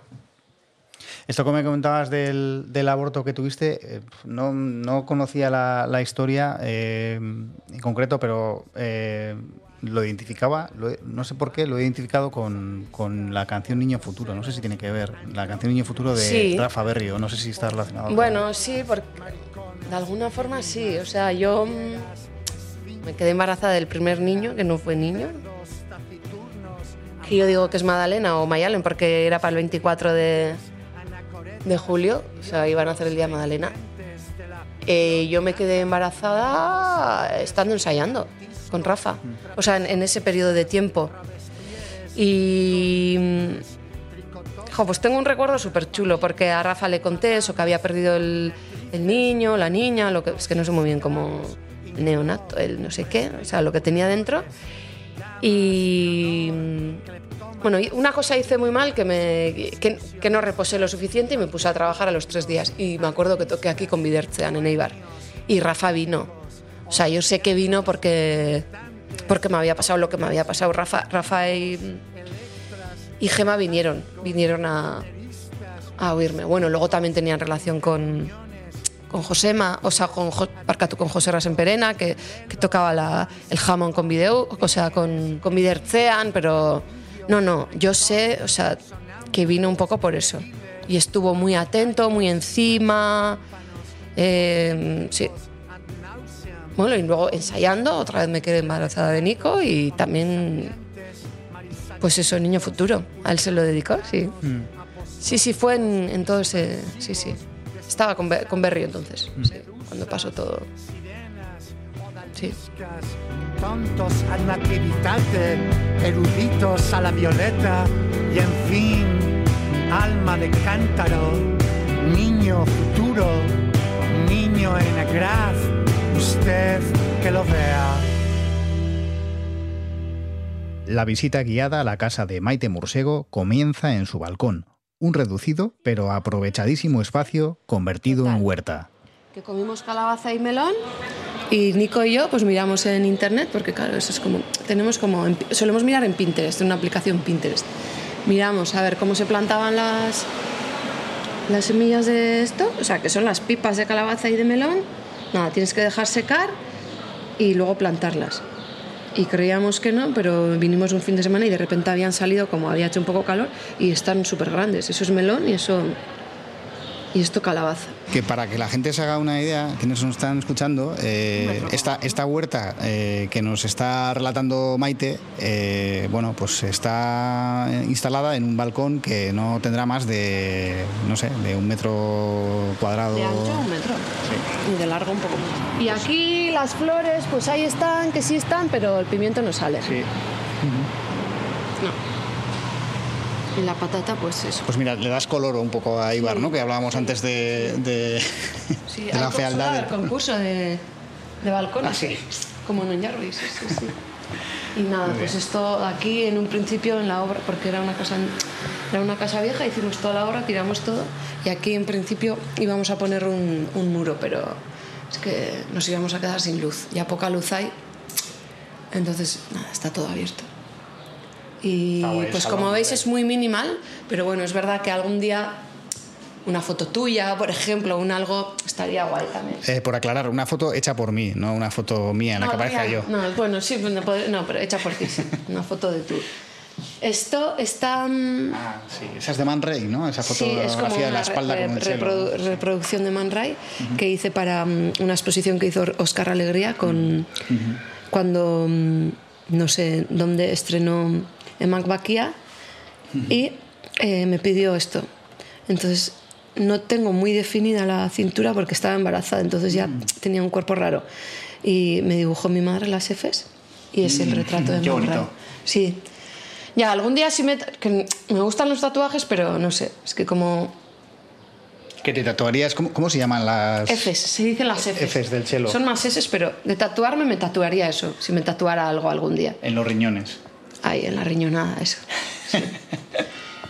Speaker 1: Esto que me comentabas del, del aborto que tuviste, eh, no, no conocía la, la historia eh, en concreto, pero eh, lo identificaba, lo no sé por qué, lo he identificado con, con la canción Niño Futuro. No sé si tiene que ver. La canción Niño Futuro de
Speaker 4: Sí.
Speaker 1: Rafa Berrio. No sé si está relacionado. con-
Speaker 4: Bueno, sí, porque de alguna forma sí. O sea, yo mm, me quedé embarazada del primer niño, que no fue niño. Que yo digo que es Madalena o Mayalen, porque era para el 24 de, de julio. O sea, iban a hacer el día Madalena. Eh, yo me quedé embarazada estando ensayando con Rafa. O sea, en, ese periodo de tiempo. Y. mm, Jo, pues tengo un recuerdo súper chulo, porque a Rafa le conté eso, que había perdido el, niño, la niña, lo que, es que no sé muy bien cómo neonato, el no sé qué, o sea, lo que tenía dentro. Y mm, bueno, una cosa hice muy mal, que, me, que, no reposé lo suficiente y me puse a trabajar a los tres días. Y me acuerdo que toqué aquí con Vidertzean en Eibar. Y Rafa vino. O sea, yo sé que vino porque, porque me había pasado lo que me había pasado. Rafa, Rafa y, y Gema vinieron, vinieron a, a oírme. Bueno, luego también tenían relación con, con Josema, o sea, con, con José Rasenperena, que, que tocaba la- el jamón con video, o sea, con, con pero no, no, yo sé, o sea, que vino un poco por eso. Y estuvo muy atento, muy encima, eh, sí. Bueno, y luego ensayando, otra vez me quedé embarazada de Nico y también, pues eso, niño futuro, a él se lo dedicó, sí. Sí, sí, fue en, en todo ese. Sí, sí. Estaba con, con Berry entonces, sí, cuando pasó todo. Sí.
Speaker 9: Tontos a nativitate, eruditos a la violeta y en fin, alma de cántaro, niño futuro, niño en agraz, usted que lo vea.
Speaker 1: La visita guiada a la casa de Maite Mursego comienza en su balcón, un reducido pero aprovechadísimo espacio convertido en huerta.
Speaker 4: Que comimos calabaza y melón y Nico y yo pues miramos en internet porque claro, eso es como tenemos como solemos mirar en Pinterest, en una aplicación Pinterest. Miramos a ver cómo se plantaban las las semillas de esto, o sea, que son las pipas de calabaza y de melón. Nada, tienes que dejar secar y luego plantarlas. Y creíamos que no, pero vinimos un fin de semana y de repente habían salido, como había hecho un poco calor, y están súper grandes. Eso es melón y eso y esto calabaza.
Speaker 1: Que para que la gente se haga una idea, quienes nos están escuchando, eh, esta, esta huerta eh, que nos está relatando Maite, eh, bueno, pues está instalada en un balcón que no tendrá más de, no sé, de un metro cuadrado.
Speaker 4: De ancho un metro. Y de largo un poco más. Y aquí las flores, pues ahí están, que sí están, pero el pimiento no sale.
Speaker 1: Sí.
Speaker 4: No. Y la patata, pues eso.
Speaker 1: Pues mira, le das color un poco a Ibar, ¿no? Que hablábamos antes de, de,
Speaker 4: Sí,
Speaker 1: de la fealdad. del-
Speaker 4: concurso de, de balcones.
Speaker 1: Ah, sí.
Speaker 4: Como en Oñarri, sí, sí, sí. [LAUGHS] Y nada,
Speaker 1: Muy
Speaker 4: pues
Speaker 1: bien.
Speaker 4: esto aquí en un principio en la obra, porque era una casa, era una casa vieja, hicimos toda la obra, tiramos todo, y aquí en principio íbamos a poner un, un muro, pero es que nos íbamos a quedar sin luz, ya poca luz hay, entonces nada, está todo abierto. Y
Speaker 1: guay,
Speaker 4: pues como veis es muy minimal, pero bueno, es verdad que algún día una foto tuya, por ejemplo, un algo estaría guay también.
Speaker 1: Eh, por aclarar, una foto hecha por mí, no una foto mía en la
Speaker 4: No,
Speaker 1: que aparezca yo.
Speaker 4: No, bueno, sí, no, pero hecha por ti, sí. Una foto de tú. Esto está... mm,
Speaker 1: Ah, sí, esa es de Man Ray, ¿no? Esa
Speaker 4: Sí, es como
Speaker 1: de la espalda
Speaker 4: re-
Speaker 1: con el
Speaker 4: re-
Speaker 1: cielo.
Speaker 4: reprodu- reproducción de Man Ray que hice para mm, una exposición que hizo Oscar Alegría con cuando mm, no sé dónde estrenó en Macbaquia y eh, me pidió esto. Entonces no tengo muy definida la cintura porque estaba embarazada, entonces ya tenía un cuerpo raro. Y me dibujó mi madre las Fs y es el retrato de Ray.
Speaker 1: bonito.
Speaker 4: Sí. Ya, algún día sí me... que me gustan los tatuajes, pero no sé, es que como...
Speaker 1: ¿Qué te tatuarías? ¿Cómo, cómo se llaman las...?
Speaker 4: Fs, se dicen las Fs.
Speaker 1: Fs del chelo.
Speaker 4: Son más Fs, pero de tatuarme me tatuaría eso, si me tatuara algo algún día.
Speaker 1: En los riñones.
Speaker 4: Ahí, en la riñonada, eso. Sí.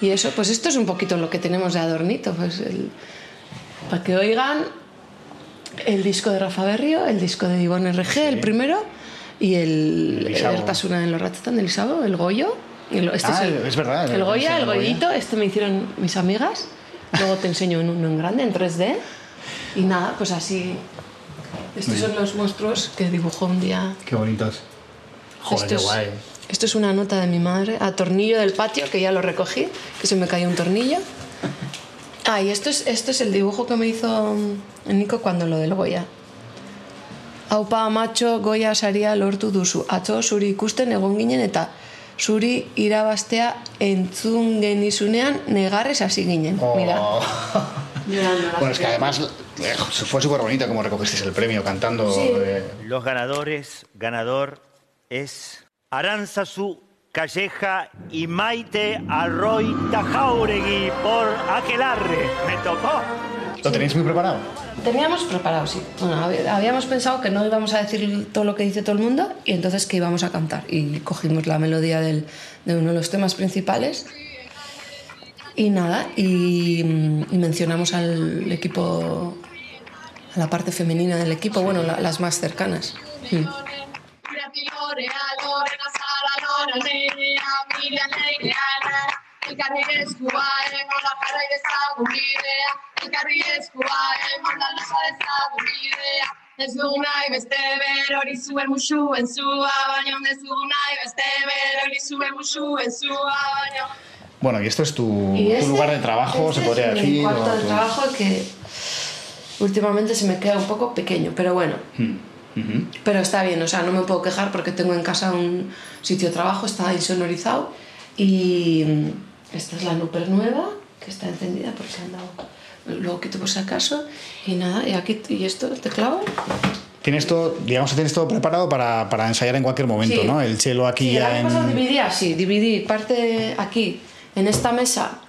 Speaker 4: y eso, pues esto es un poquito lo que tenemos de adornito, pues el- para que oigan el disco de Rafa Berrio, el disco de Ivonne RG, el primero, y el
Speaker 1: El.
Speaker 4: Bertasuna en los Ratatán del Lisabo, el Goyo. El- Este
Speaker 1: Ah,
Speaker 4: es, el,
Speaker 1: es verdad,
Speaker 4: El
Speaker 1: el-
Speaker 4: Goya,
Speaker 1: el
Speaker 4: el
Speaker 1: Goya.
Speaker 4: Goyito, este me hicieron mis amigas. Luego te enseño en uno en grande, en 3D. Y nada, pues así. Estos son los monstruos que dibujó un día
Speaker 1: Qué bonitos. Joder,
Speaker 4: esto
Speaker 1: qué guay.
Speaker 4: Esto es una nota de mi madre a tornillo del patio, que ya lo recogí, que se me cayó un tornillo. Ah, y esto es, esto es el dibujo que me hizo mm, Nico cuando lo del Goya. Aupa macho Goya saria lortu duzu. Atzo zuri ikusten egon ginen eta zuri irabaztea entzun genizunean negarrez hasi ginen.
Speaker 1: Oh.
Speaker 4: Mira. [LAUGHS]
Speaker 1: Bueno, es que además eh, fue súper bonito como recogisteis el premio cantando.
Speaker 4: Sí.
Speaker 1: eh,
Speaker 10: Los ganadores, ganador es Aranzazu Calleja y Maite Arroy Tajauregui por Aquelarre. Me tocó.
Speaker 1: ¿Lo tenéis muy preparado?
Speaker 4: Teníamos preparado, sí. Bueno, hab- habíamos pensado que no íbamos a decir todo lo que dice todo el mundo y entonces que íbamos a cantar. Y cogimos la melodía del- de uno de los temas principales. Y nada, y, mm, y mencionamos al equipo, a la parte femenina del equipo, bueno, la- las más cercanas. Mm.
Speaker 8: Elkarri eskua egon la jarrai dezagun bidea Elkarri eskua egon la luza dezagun bidea Ez dugu nahi beste berori zuen musuen zua Baina ez dugu nahi beste berori zuen musuen zua Baina
Speaker 1: Bueno, y esto es tu,
Speaker 4: Y
Speaker 1: tu
Speaker 4: este-
Speaker 1: lugar de trabajo,
Speaker 4: este
Speaker 1: se podría
Speaker 4: es mi
Speaker 1: decir.
Speaker 4: cuarto
Speaker 1: o
Speaker 4: de
Speaker 1: tu-
Speaker 4: trabajo que últimamente se me queda un poco pequeño, pero bueno.
Speaker 1: Ujú.
Speaker 4: Pero está bien, o sea, no me puedo quejar porque tengo en casa un sitio de trabajo, está insonorizado y mm, esta es la Nuper nueva, que está encendida porque han dado, luego quito por si acaso y nada, y aquí, y esto, el teclado.
Speaker 1: Tienes todo, digamos que tienes todo preparado para, para ensayar en cualquier momento,
Speaker 4: Sí.
Speaker 1: ¿no? El chelo aquí
Speaker 4: Sí, el
Speaker 1: ya
Speaker 4: año pasado
Speaker 1: en.
Speaker 4: dividí así, dividí parte aquí, en esta mesa,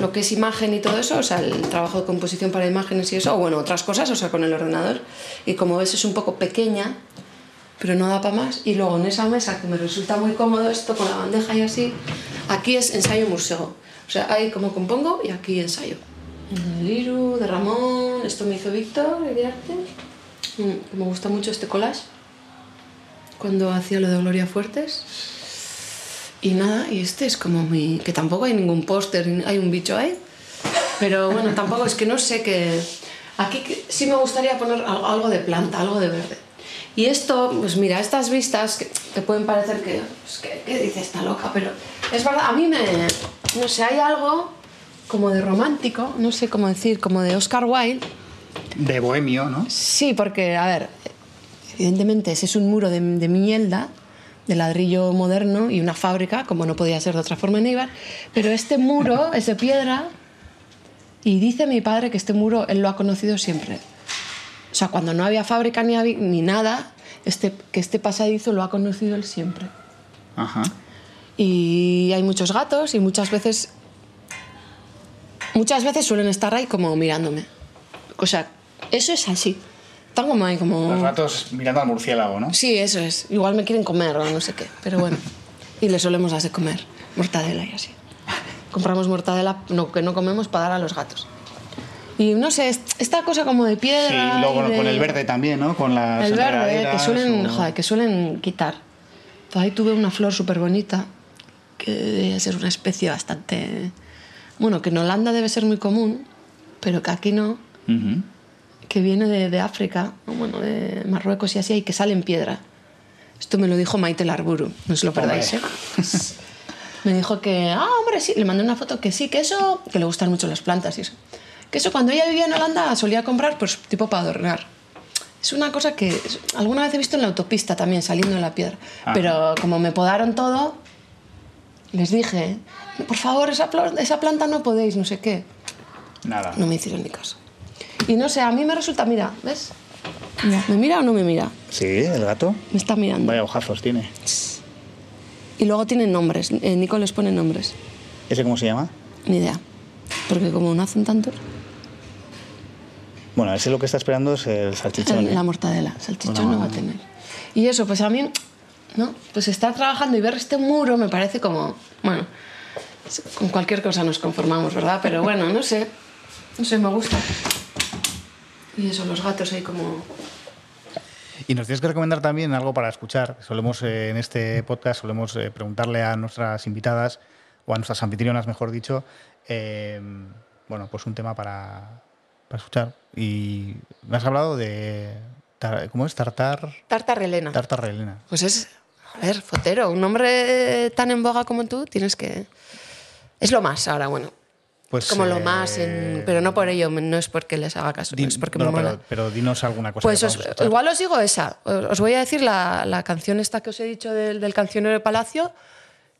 Speaker 4: lo que es imagen y todo eso, o sea, el trabajo de composición para imágenes y eso, o bueno, otras cosas, o sea, con el ordenador. Y como ves es un poco pequeña, pero no da para más. Y luego en esa mesa, que me resulta muy cómodo esto, con la bandeja y así, aquí es ensayo museo. O sea, ahí como compongo y aquí ensayo. El Liru, de Ramón, esto me hizo Víctor, de arte. Mm, Me gusta mucho este collage cuando hacía lo de Gloria Fuertes. Y nada, y este es como mi... que tampoco hay ningún póster, hay un bicho ahí. Pero bueno, tampoco es que no sé que... Aquí que- sí me gustaría poner al- algo de planta, algo de verde. Y esto, pues mira, estas vistas que te pueden parecer que... Pues, ¿qué, qué dice esta loca? Pero es verdad, a mí me... No sé, hay algo como de romántico, no sé cómo decir, como de Oscar Wilde.
Speaker 1: De bohemio, ¿no?
Speaker 4: Sí, porque, a ver, evidentemente ese es un muro de, de Miñelda, de ladrillo moderno y una fábrica, como no podía ser de otra forma en Eibar, pero este muro [LAUGHS] es de piedra y dice mi padre que este muro él lo ha conocido siempre. O sea, cuando no había fábrica ni, ni nada, este, que este pasadizo lo ha conocido él siempre.
Speaker 1: Ajá.
Speaker 4: Y hay muchos gatos y muchas veces... Muchas veces suelen estar ahí como mirándome. O sea, eso es así. Como como...
Speaker 1: Los ratos mirando al murciélago, ¿no?
Speaker 4: Sí, eso es. Igual me quieren comer o no sé qué, pero bueno. Y le solemos de comer mortadela y así. Compramos mortadela no, que no comemos para dar a los gatos. Y no sé, es- esta cosa como de piedra.
Speaker 1: Sí, luego
Speaker 4: de-
Speaker 1: con el verde también, ¿no? Con las
Speaker 4: El verde, que suelen,
Speaker 1: o-
Speaker 4: joder, que suelen quitar. Ahí tuve una flor súper bonita que debe ser una especie bastante... Bueno, que en Holanda debe ser muy común, pero que aquí no,
Speaker 11: Ujú.
Speaker 4: Que viene de, de África, bueno, de Marruecos y así, y que sale en piedra. Esto me lo dijo Maite Larburu, no os lo perdáis, ¿eh? Me dijo que, ah, hombre, sí, le mandé una foto que sí, que eso, que le gustan mucho las plantas y eso. Que eso cuando ella vivía en Holanda solía comprar, pues tipo para adornar. Es una cosa que alguna vez he visto en la autopista también, saliendo de la piedra.
Speaker 11: Ajá.
Speaker 4: Pero como me podaron todo, les dije, por favor, esa, esa planta no podéis, no sé qué.
Speaker 11: Nada.
Speaker 4: No me hicieron ni caso. Y no sé, a mí me resulta, mira, ¿ves? ¿Me mira o no me mira?
Speaker 11: Sí, el gato.
Speaker 4: Me está mirando.
Speaker 11: Vaya ojazos tiene.
Speaker 4: Y luego tienen nombres. Eh, Nico les pone nombres.
Speaker 11: ¿Ese cómo se llama?
Speaker 4: Ni idea. Porque como no hacen tantos,
Speaker 11: Bueno, ese lo que está esperando es el salchichón. ¿eh?
Speaker 4: la mortadela. Salchichón no va a tener. Y eso, pues a mí, ¿no? Pues estar trabajando y ver este muro me parece como, bueno, con cualquier cosa nos conformamos, ¿verdad? Pero bueno, no sé. No sé, me gusta. Y eso, los gatos ahí como...
Speaker 1: Y nos tienes que recomendar también algo para escuchar. Solemos eh, en este podcast solemos eh, preguntarle a nuestras invitadas o a nuestras anfitrionas, mejor dicho, eh, bueno, pues un tema para, para escuchar. Y me has hablado de ¿cómo es? Tartar,
Speaker 4: Tartarrelena.
Speaker 1: tartarrelena.
Speaker 4: Pues es, a ver, Fotero, un nombre tan en boga como tú, tienes que... Es lo más ahora, bueno.
Speaker 1: Pues,
Speaker 4: como lo
Speaker 1: eh,
Speaker 4: más, en- pero no por ello, no es porque les haga caso,
Speaker 1: di-
Speaker 4: no es porque
Speaker 1: no,
Speaker 4: me mola.
Speaker 1: pero, pero dinos alguna cosa.
Speaker 4: Pues os- igual os digo esa. Os os voy a decir la, la canción esta que os he dicho del, del cancionero de Palacio,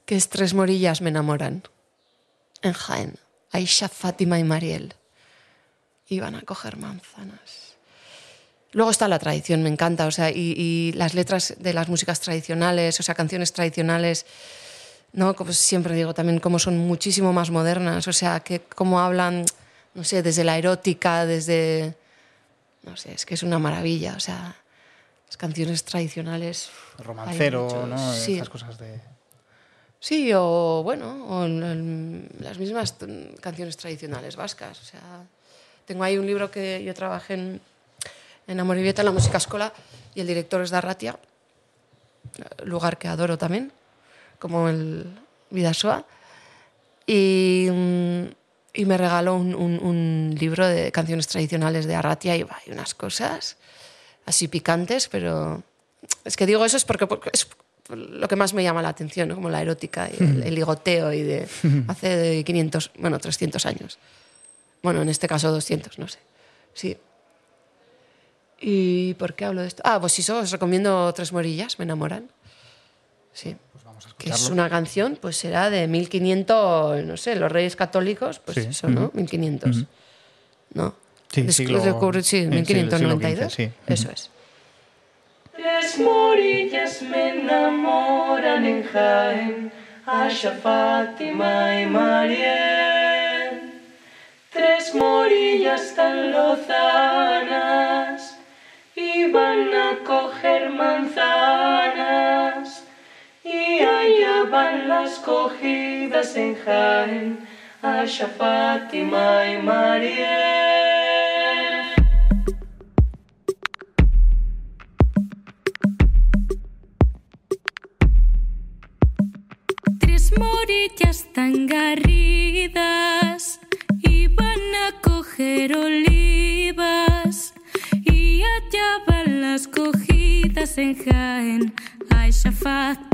Speaker 4: que es Tres morillas me enamoran. En Jaén. Aisha, Fátima y Mariel. Iban a coger manzanas. Luego está la tradición, me encanta. O sea, y, y las letras de las músicas tradicionales, o sea, canciones tradicionales, ¿no? Como siempre digo, también como son muchísimo más modernas. O sea, que como hablan, no sé, desde la erótica, desde no sé, es que es una maravilla. O sea, las canciones tradicionales.
Speaker 1: Romancero,
Speaker 4: muchos,
Speaker 1: ¿no?
Speaker 4: Sí,
Speaker 1: Esas cosas de.
Speaker 4: sí o bueno, o las mismas canciones tradicionales vascas. O sea, tengo ahí un libro que yo trabajé en, en Amoribieta, en la música escola, y el director es de Arratia, lugar que adoro también, como el Vidasoa. Y, mm, y me regaló un, un- un libro de canciones tradicionales de Arratia y hay unas cosas así picantes, pero es que digo eso es porque, porque es lo que más me llama la atención, ¿no? como la erótica y el, el ligoteo y de [LAUGHS] hace de 500, bueno, 300 años. Bueno, en este caso 200, no sé. Sí. ¿Y por qué hablo de esto? Ah, pues eso, os recomiendo Tres Morillas, me enamoran. Sí. Que es
Speaker 1: escucharlo.
Speaker 4: una canción, pues será de 1500, no sé, los reyes católicos, pues
Speaker 1: Sí.
Speaker 4: eso, ¿no?
Speaker 1: Ujú.
Speaker 4: 1500.
Speaker 1: Ujú.
Speaker 4: ¿No?
Speaker 1: Sí,
Speaker 4: Des-
Speaker 1: siglo-
Speaker 4: descubrir- sí,
Speaker 1: sí, sí,
Speaker 4: 1592.
Speaker 1: siglo XV, sí.
Speaker 4: Eso es.
Speaker 12: Tres morillas me enamoran en Jaén, Asha, Fátima y Mariel. Tres morillas tan lozanas iban a coger manzanas las cogidas en Jaén, Asha, Fátima y Mariel.
Speaker 13: Tres morillas tan garridas iban a coger olivas y allá van las cogidas en Jaén, Aisha, Fátima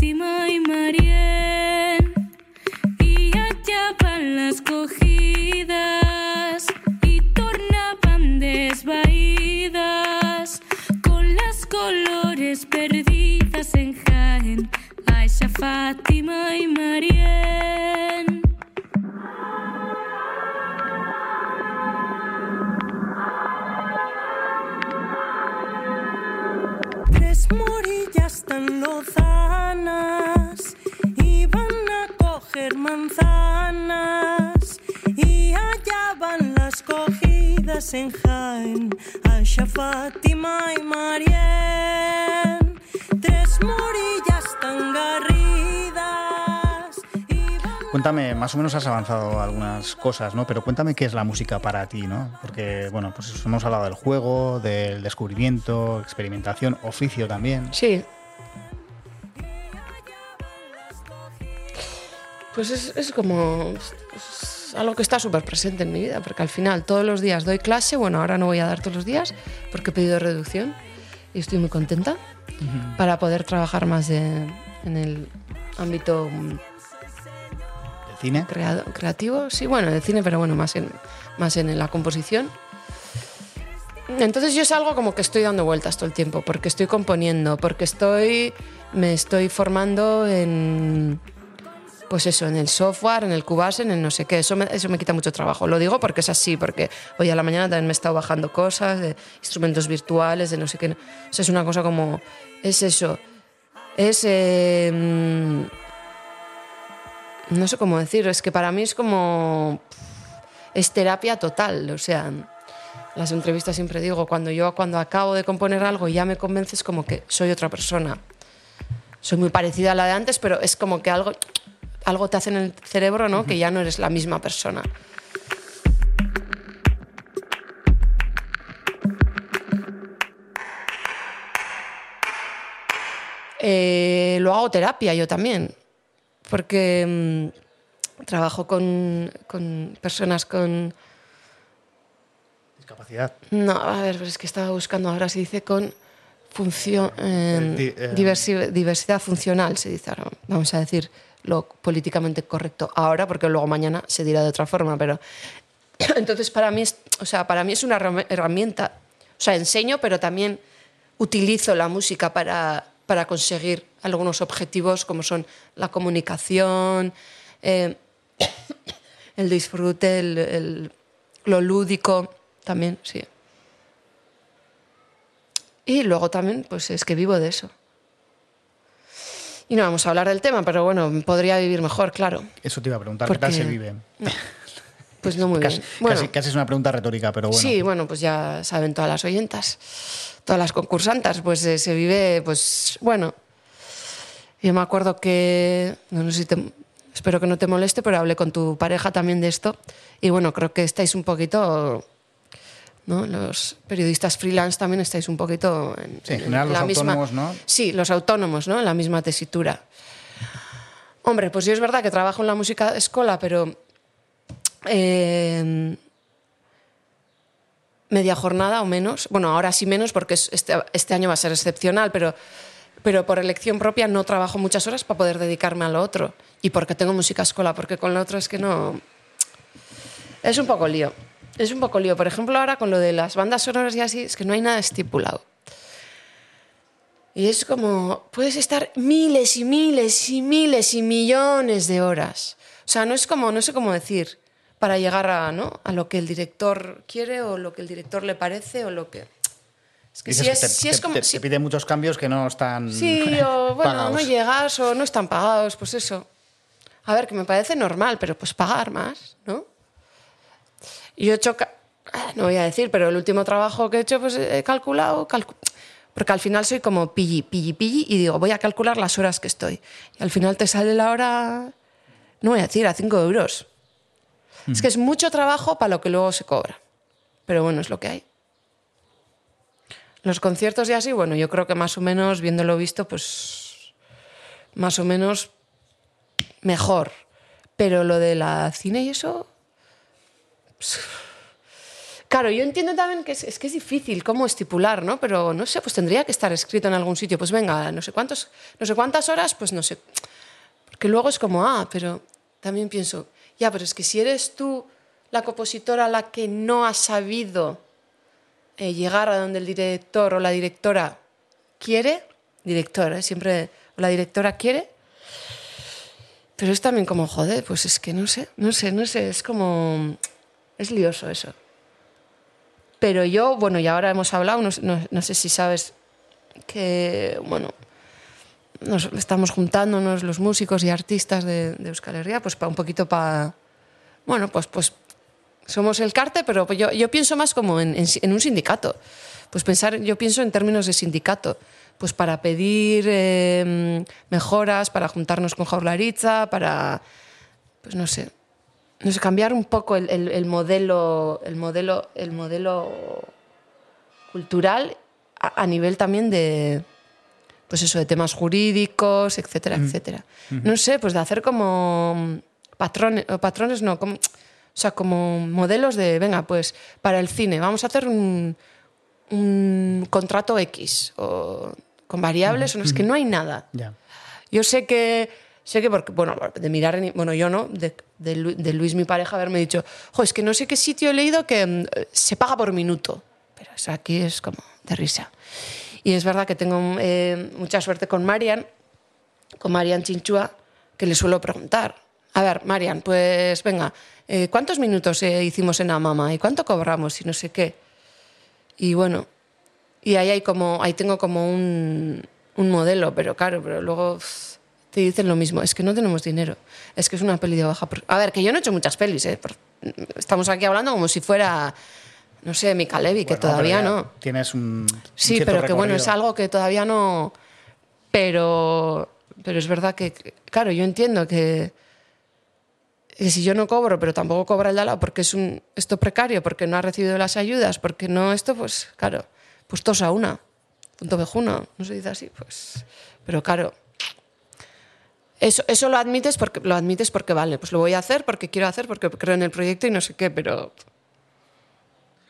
Speaker 1: más o menos has avanzado algunas cosas, ¿no? Pero cuéntame qué es la música para ti, ¿no? Porque, bueno, pues hemos hablado del juego, del descubrimiento, experimentación, oficio también.
Speaker 4: Sí. Pues es, es como es algo que está súper presente en mi vida, porque al final todos los días doy clase, bueno, ahora no voy a dar todos los días porque he pedido reducción y estoy muy contenta para poder trabajar más de- en el ámbito mm,
Speaker 1: ¿El cine?
Speaker 4: creado- creativo, sí, bueno, de cine, pero bueno, más en, más en la composición. Entonces yo es algo como que estoy dando vueltas todo el tiempo, porque estoy componiendo, porque estoy, me estoy formando en, pues eso, en el software, en el Cubase, en el no sé qué. Eso me, eso me quita mucho trabajo. Lo digo porque es así, porque hoy a la mañana también me he estado bajando cosas de instrumentos virtuales, de no sé qué. O sea, es una cosa como, es eso, es... eh, no sé cómo decir, es que para mí es como... Es terapia total, o sea, las entrevistas siempre digo, cuando yo cuando acabo de componer algo y ya me convences como que soy otra persona. Soy muy parecida a la de antes, pero es como que algo, algo te hace en el cerebro, ¿no? Que ya no eres la misma persona. Eh, lo hago terapia yo también, porque mm, trabajo con, con personas con...
Speaker 1: Discapacidad.
Speaker 4: No, a ver, es que estaba buscando ahora, se dice con función, eh,
Speaker 1: di- eh,
Speaker 4: diversi- diversidad funcional, se dice ahora. Vamos a decir lo políticamente correcto ahora, porque luego mañana se dirá de otra forma, pero [COUGHS] entonces para mí es, o sea, para mí es una herram- herramienta. O sea, enseño, pero también utilizo la música para, para conseguir algunos objetivos como son la comunicación, eh, [COUGHS] el disfrute, el- el- lo lúdico también, sí. Y luego también, pues es que vivo de eso. Y no vamos a hablar del tema, pero bueno, podría vivir mejor, claro.
Speaker 1: Eso te iba a preguntar, ¿qué tal
Speaker 4: Porque-
Speaker 1: se vive?
Speaker 4: Pues no muy
Speaker 1: Casi,
Speaker 4: bien. Bueno,
Speaker 1: casi- casi es una pregunta retórica, pero bueno.
Speaker 4: Sí, bueno, pues ya saben todas las oyentas, todas las concursantas, pues eh, se vive, pues bueno. Yo me acuerdo que, no, sé si te, espero que no te moleste, pero hablé con tu pareja también de esto y bueno, creo que estáis un poquito, ¿no? Los periodistas freelance también estáis un poquito en,
Speaker 1: Sí, en
Speaker 4: en
Speaker 1: general los
Speaker 4: la misma-
Speaker 1: autónomos, ¿no?
Speaker 4: Sí, los autónomos, ¿no? En la misma tesitura. Hombre, pues yo es verdad que trabajo en la música escola, pero eh, media jornada o menos. Bueno, ahora sí menos porque es- este, este año va a ser excepcional, pero, pero por elección propia no trabajo muchas horas para poder dedicarme a lo otro. Y porque tengo música escola, porque con lo otro es que no... Es un poco lío. Es un poco lío. Por ejemplo, ahora con lo de las bandas sonoras y así, es que no hay nada estipulado. Y es como, puedes estar miles y miles y miles y millones de horas. O sea, no es como, no sé cómo decir, para llegar a, ¿no? a lo que el director quiere o lo que el director le parece o lo que... Es que
Speaker 1: Dices
Speaker 4: si
Speaker 1: que
Speaker 4: es,
Speaker 1: te,
Speaker 4: si es como...
Speaker 1: te-
Speaker 4: si-
Speaker 1: te pide muchos cambios que no están
Speaker 4: Sí, o bueno, [LAUGHS]
Speaker 1: pagados.
Speaker 4: no llegas o no están pagados, pues eso. A ver, que me parece normal, pero pues pagar más, ¿no? Y yo he hecho, ah, no voy a decir, pero el último trabajo que he hecho, pues he calculado, calcu- porque al final soy como pilli, pilli, pilli, y digo, voy a calcular las horas que estoy. Y al final te sale la hora, no voy a decir, a 5 euros. Es que es mucho trabajo para lo que luego se cobra. Pero bueno, es lo que hay. Los conciertos y así, bueno, yo creo que más o menos, viéndolo visto, pues más o menos mejor. Pero lo de la cine y eso... Claro, yo entiendo también que es, es que es difícil cómo estipular, ¿no? Pero no sé, pues tendría que estar escrito en algún sitio. Pues venga, no sé cuántos, no sé cuántas horas, pues no sé. Porque luego es como, ah, pero también pienso, ya, pero es que si eres tú la compositora la que no ha sabido eh, llegar a donde el director o la directora quiere, directora, ¿eh? siempre la directora quiere, pero es también como, joder, pues es que no sé, no sé, no sé, es como, es lioso eso. Pero yo, bueno, y ahora hemos hablado, no- no sé si sabes que, bueno, nos estamos juntándonos los músicos y artistas de, de Euskal Herria, pues para un poquito para, bueno, pues, pues somos el carte, pero yo, yo pienso más como en, en en un sindicato. Pues pensar, yo pienso en términos de sindicato, pues para pedir eh, mejoras, para juntarnos con Jaularitza, para, pues no sé, no sé, cambiar un poco el, el- el modelo, el modelo, el modelo cultural a, a nivel también de, pues eso, de temas jurídicos, etcétera, etcétera. No sé, pues de hacer como patrones, o patrones no, como, o sea, como modelos de, venga, pues para el cine, vamos a hacer un, un contrato X o con variables, o no, es que no hay nada.
Speaker 1: Ya.
Speaker 4: Yo sé que, sé que porque, bueno, de mirar, en- bueno, yo no, de, de Lu- de Luis, mi pareja, haberme dicho, jo, es que no sé qué sitio he leído que mm, se paga por minuto. Pero eso aquí es como de risa. Y es verdad que tengo eh, mucha suerte con Marian, con Marian Chinchua, que le suelo preguntar. A ver, Marian, pues venga, eh, ¿cuántos minutos eh, hicimos en Amama? ¿Y cuánto cobramos? Y no sé qué. Y bueno, y ahí hay como, ahí tengo como un, un modelo, pero claro, pero luego te dicen lo mismo, es que no tenemos dinero, es que es una peli de baja... A ver, que yo no he hecho muchas pelis, ¿eh? Estamos aquí hablando como si fuera, no sé, Mika Levy, que
Speaker 1: Bueno,
Speaker 4: todavía no.
Speaker 1: Tienes un.
Speaker 4: Sí, pero que bueno, es algo que todavía no... Pero, pero es verdad que, claro, yo entiendo que, que si yo no cobro, pero tampoco cobra el de al lado, porque es un esto precario, porque no ha recibido las ayudas, porque no esto, pues claro, pues tos a una, punto vejuno, no se dice así, pues... Pero claro, eso, eso lo admites porque lo admites porque vale, pues lo voy a hacer porque quiero hacer, porque creo en el proyecto y no sé qué, pero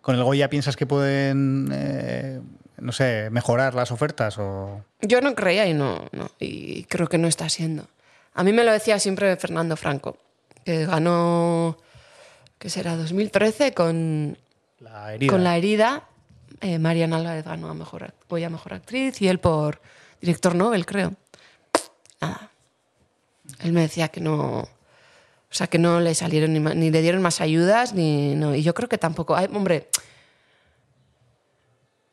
Speaker 1: ¿Con el Goya piensas que pueden, eh, no sé, mejorar las ofertas? O...
Speaker 4: Yo no creía y no, no, y creo que no está siendo. A mí me lo decía siempre Fernando Franco, que ganó, ¿qué será? 2013 con
Speaker 1: La herida.
Speaker 4: con la herida. Eh, Mariana Álvarez ganó a mejor, Goya mejor actriz y él por director Nobel, creo. Nada. Él me decía que no. O sea, que no le salieron ni, ni le dieron más ayudas, ni. No. Y yo creo que tampoco. Ay, hombre.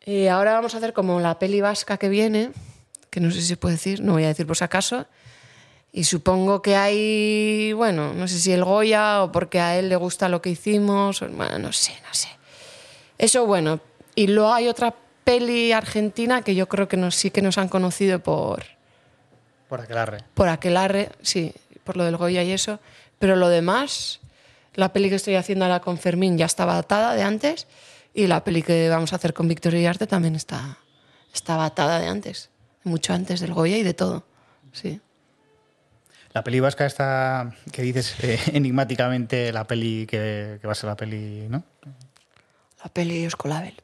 Speaker 4: eh, ahora vamos a hacer como la peli vasca que viene, que no sé si se puede decir, no voy a decir por si acaso. Y supongo que hay, bueno, no sé si el Goya o porque a él le gusta lo que hicimos, o- bueno, no sé, no sé. Eso bueno. Y luego hay otra peli argentina que yo creo que nos, sí que nos han conocido por,
Speaker 1: Por aquelarre.
Speaker 4: por Aquelarre, sí, por lo del Goya y eso. Pero lo demás, la peli que estoy haciendo ahora con Fermín ya estaba atada de antes y la peli que vamos a hacer con Victoria y Arte también está, estaba atada de antes, mucho antes del Goya y de todo. Sí.
Speaker 1: La peli vasca está, que dices eh, [LAUGHS] enigmáticamente, la peli que, que va a ser la peli, ¿no?
Speaker 4: La peli Escolabel.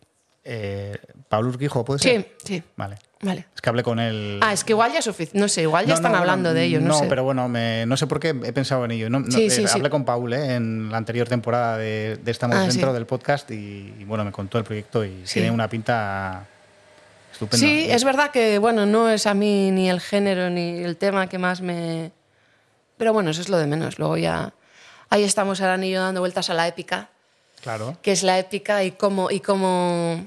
Speaker 1: Eh, Pablo Urquijo, ¿puede
Speaker 4: Sí,
Speaker 1: ser?
Speaker 4: sí.
Speaker 1: Vale.
Speaker 4: Vale.
Speaker 1: Es que hablé con él.
Speaker 4: Ah, es que igual ya es suficiente. No sé, igual ya
Speaker 1: No,
Speaker 4: están
Speaker 1: no,
Speaker 4: hablando de ello. No, sé.
Speaker 1: pero bueno, me- no sé por qué he pensado en ello. No,
Speaker 4: Sí,
Speaker 1: eh,
Speaker 4: sí, sí.
Speaker 1: Hablé con Paul eh, en la anterior temporada de, de Estamos
Speaker 4: Ah,
Speaker 1: Dentro
Speaker 4: sí.
Speaker 1: del podcast y, y, bueno, me contó el proyecto y
Speaker 4: Sí.
Speaker 1: tiene una pinta estupenda.
Speaker 4: Sí, es verdad que bueno, no es a mí ni el género ni el tema que más me. Pero bueno, eso es lo de menos. Luego ya. Ahí estamos ahora y yo dando vueltas a la épica,
Speaker 1: Claro.
Speaker 4: que es la épica y cómo. Y cómo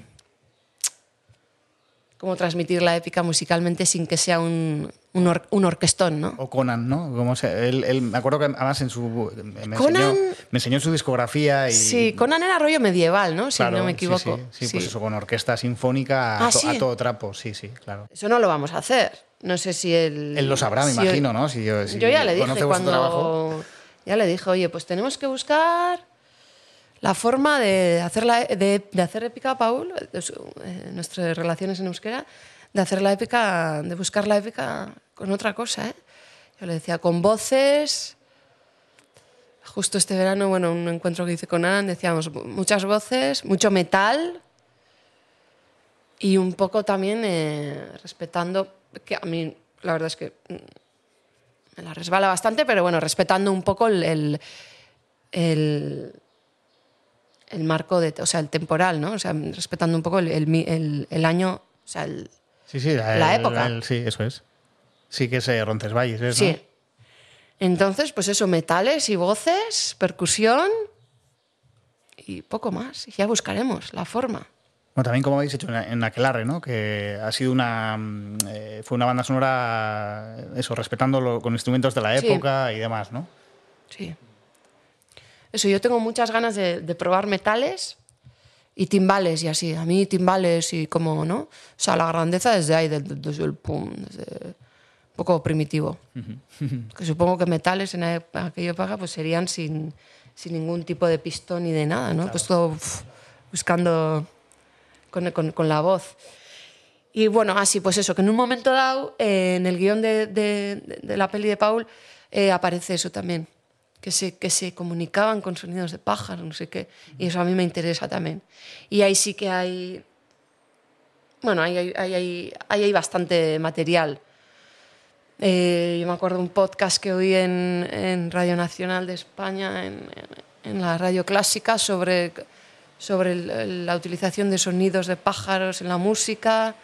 Speaker 4: cómo transmitir la épica musicalmente sin que sea un, un, or- un orquestón, ¿no?
Speaker 1: O Conan, ¿no? Como se- él, él- me acuerdo que además en su. Me
Speaker 4: Conan-
Speaker 1: enseñó, me enseñó su discografía y.
Speaker 4: Sí, Conan era rollo medieval, ¿no? Si
Speaker 1: Claro,
Speaker 4: no me equivoco.
Speaker 1: Sí, sí, pues
Speaker 4: Sí.
Speaker 1: eso, con orquesta sinfónica a,
Speaker 4: Ah,
Speaker 1: to-
Speaker 4: sí.
Speaker 1: a todo trapo, sí, sí, claro.
Speaker 4: Eso no lo vamos a hacer. No sé si él.
Speaker 1: Él lo sabrá, me
Speaker 4: si
Speaker 1: imagino, ¿no? Si yo, si
Speaker 4: Yo ya le dije
Speaker 1: vuestro trabajo.
Speaker 4: cuando. Ya le dije, oye, pues tenemos que buscar la forma de hacer, la, de, de hacer épica, Paul, eh, nuestras relaciones en euskera, de hacer la épica, de buscar la épica con otra cosa, ¿eh? Yo le decía, con voces. Justo este verano, bueno, un encuentro que hice con Ana, decíamos muchas voces, mucho metal y un poco también eh, respetando, que a mí la verdad es que mm, me la resbala bastante, pero bueno, respetando un poco el- el marco, de, o sea, el temporal, ¿no? O sea, respetando un poco el, el el- año, o sea, el,
Speaker 1: Sí, sí,
Speaker 4: la época.
Speaker 1: sí, eso es. Sí, que es eh, Roncesvalles, ¿es,
Speaker 4: Sí.
Speaker 1: no?
Speaker 4: Entonces, pues eso, metales y voces, percusión y poco más. Ya buscaremos la forma.
Speaker 1: Bueno, también como habéis hecho en, Aquelarre, ¿no? Que ha sido una mm, eh, fue una banda sonora eso, respetándolo con instrumentos de la
Speaker 4: Sí.
Speaker 1: época y demás, ¿no?
Speaker 4: Sí. Eso, yo tengo muchas ganas de, de probar metales y timbales y así. A mí timbales y como, ¿no? O sea, la grandeza desde ahí, desde, desde el pum, desde un poco primitivo. Que supongo que metales en aquella época pues serían sin, sin ningún tipo de pistón ni de nada, ¿no? Pues todo uf, buscando con, con- con la voz. Y bueno, así, pues eso, que en un momento dado, eh, en el guion de, de- de la peli de Paul, eh, aparece eso también, que se, que se comunicaban con sonidos de pájaros, no sé qué, y eso a mí me interesa también. Y ahí sí que hay, bueno, ahí hay, ahí hay- ahí hay bastante material. Eh, yo me acuerdo un podcast que oí en, en Radio Nacional de España, en, en- en la radio clásica, sobre, sobre el- la utilización de sonidos de pájaros en la música.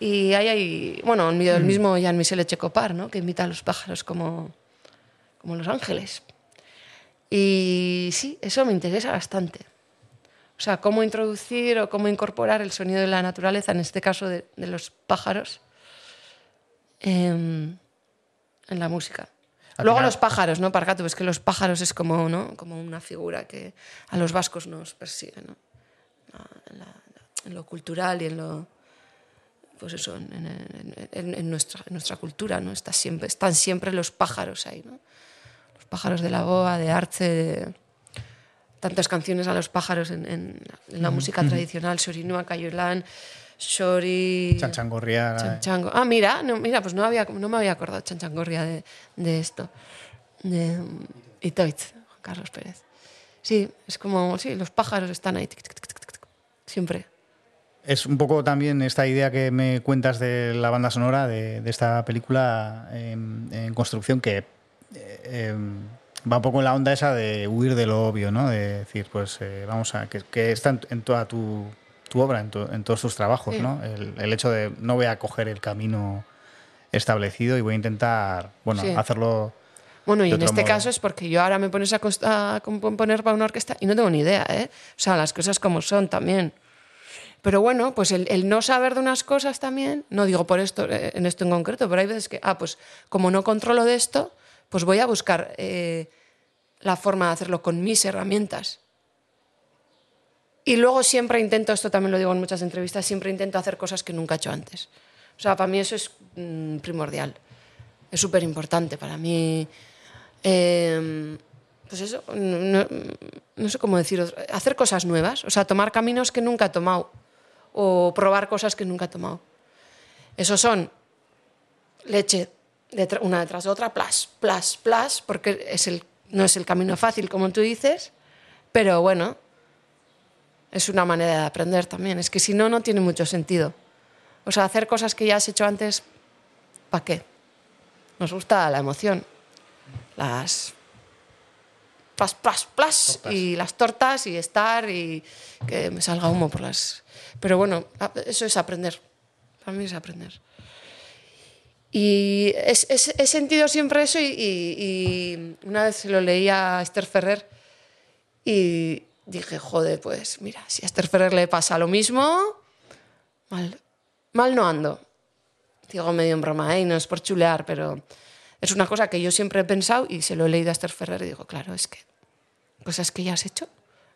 Speaker 4: Y ahí hay, bueno, el el mismo Jean-Michel Echecopar, ¿no? que imita a los pájaros como, como los ángeles. Y sí, eso me interesa bastante. O sea, cómo introducir o cómo incorporar el sonido de la naturaleza, en este caso de, de los pájaros, em, en la música.
Speaker 1: Al
Speaker 4: Luego
Speaker 1: final-
Speaker 4: los pájaros, ¿no? Pargato, es que los pájaros es como, ¿no? como una figura que a los vascos nos persigue, ¿no? La- en, la- en lo cultural y en lo... Pues eso, en, en- en- en nuestra, en nuestra cultura, ¿no? Está siempre, están siempre los pájaros ahí, ¿no? Pájaros de la boa, de Arce, de tantas canciones a los pájaros en, en- en la
Speaker 1: Ujú,
Speaker 4: música
Speaker 1: ujú.
Speaker 4: tradicional, Sorinua, Cayolán, Shori...
Speaker 1: Chanchangorria.
Speaker 4: Chanchango. Ah, mira, no, mira, pues no, había, no me había acordado Chanchangorria de, de esto. De Itoitz, Juan Carlos Pérez. Sí, es como, sí, los pájaros están ahí, tic, tic, tic, tic, tic, siempre.
Speaker 1: Es un poco también esta idea que me cuentas de la banda sonora de, de esta película en, en construcción que eh, em, va un poco en la onda esa de huir de lo obvio, ¿no? De decir, pues eh, vamos a. que, que está en, en toda tu, tu obra, en, to- en todos tus trabajos,
Speaker 4: Sí.
Speaker 1: ¿no? El, el hecho de no voy a coger el camino establecido y voy a intentar, bueno,
Speaker 4: Sí.
Speaker 1: hacerlo.
Speaker 4: Bueno, y en este
Speaker 1: modo.
Speaker 4: caso es porque yo ahora me pones a, a componer para una orquesta y no tengo ni idea, ¿eh? O sea, las cosas como son también. Pero bueno, pues el, el no saber de unas cosas también, no digo por esto, eh, en esto en concreto, pero hay veces que, ah, pues como no controlo de esto, pues voy a buscar eh, la forma de hacerlo con mis herramientas. Y luego siempre intento, esto también lo digo en muchas entrevistas, siempre intento hacer cosas que nunca he hecho antes. O sea, para mí eso es mm, primordial. Es súper importante para mí. eh, pues eso, no, sé cómo deciros, hacer cosas nuevas, o sea, tomar caminos que nunca he tomado o probar cosas que nunca he tomado. Eso son leche detra- una detrás de otra, plas, plas, plas, porque es el, no es el camino fácil, como tú dices, pero bueno, es una manera de aprender también. Es que si no, no tiene mucho sentido. O sea, hacer cosas que ya has hecho antes, ¿para qué? Nos gusta la emoción. Las plas, plas, plas, y las tortas y estar y que me salga humo por las... Pero bueno, eso es aprender. Para mí es aprender. Y es- es- he sentido siempre eso y, y- y una vez lo leí a Esther Ferrer y dije, joder, pues mira, si a Esther Ferrer le pasa lo mismo, mal, mal no ando. Digo medio en broma, ¿eh? y no es por chulear, pero es una cosa que yo siempre he pensado y se lo he leído a Esther Ferrer y digo, claro, es que cosas que ya has hecho.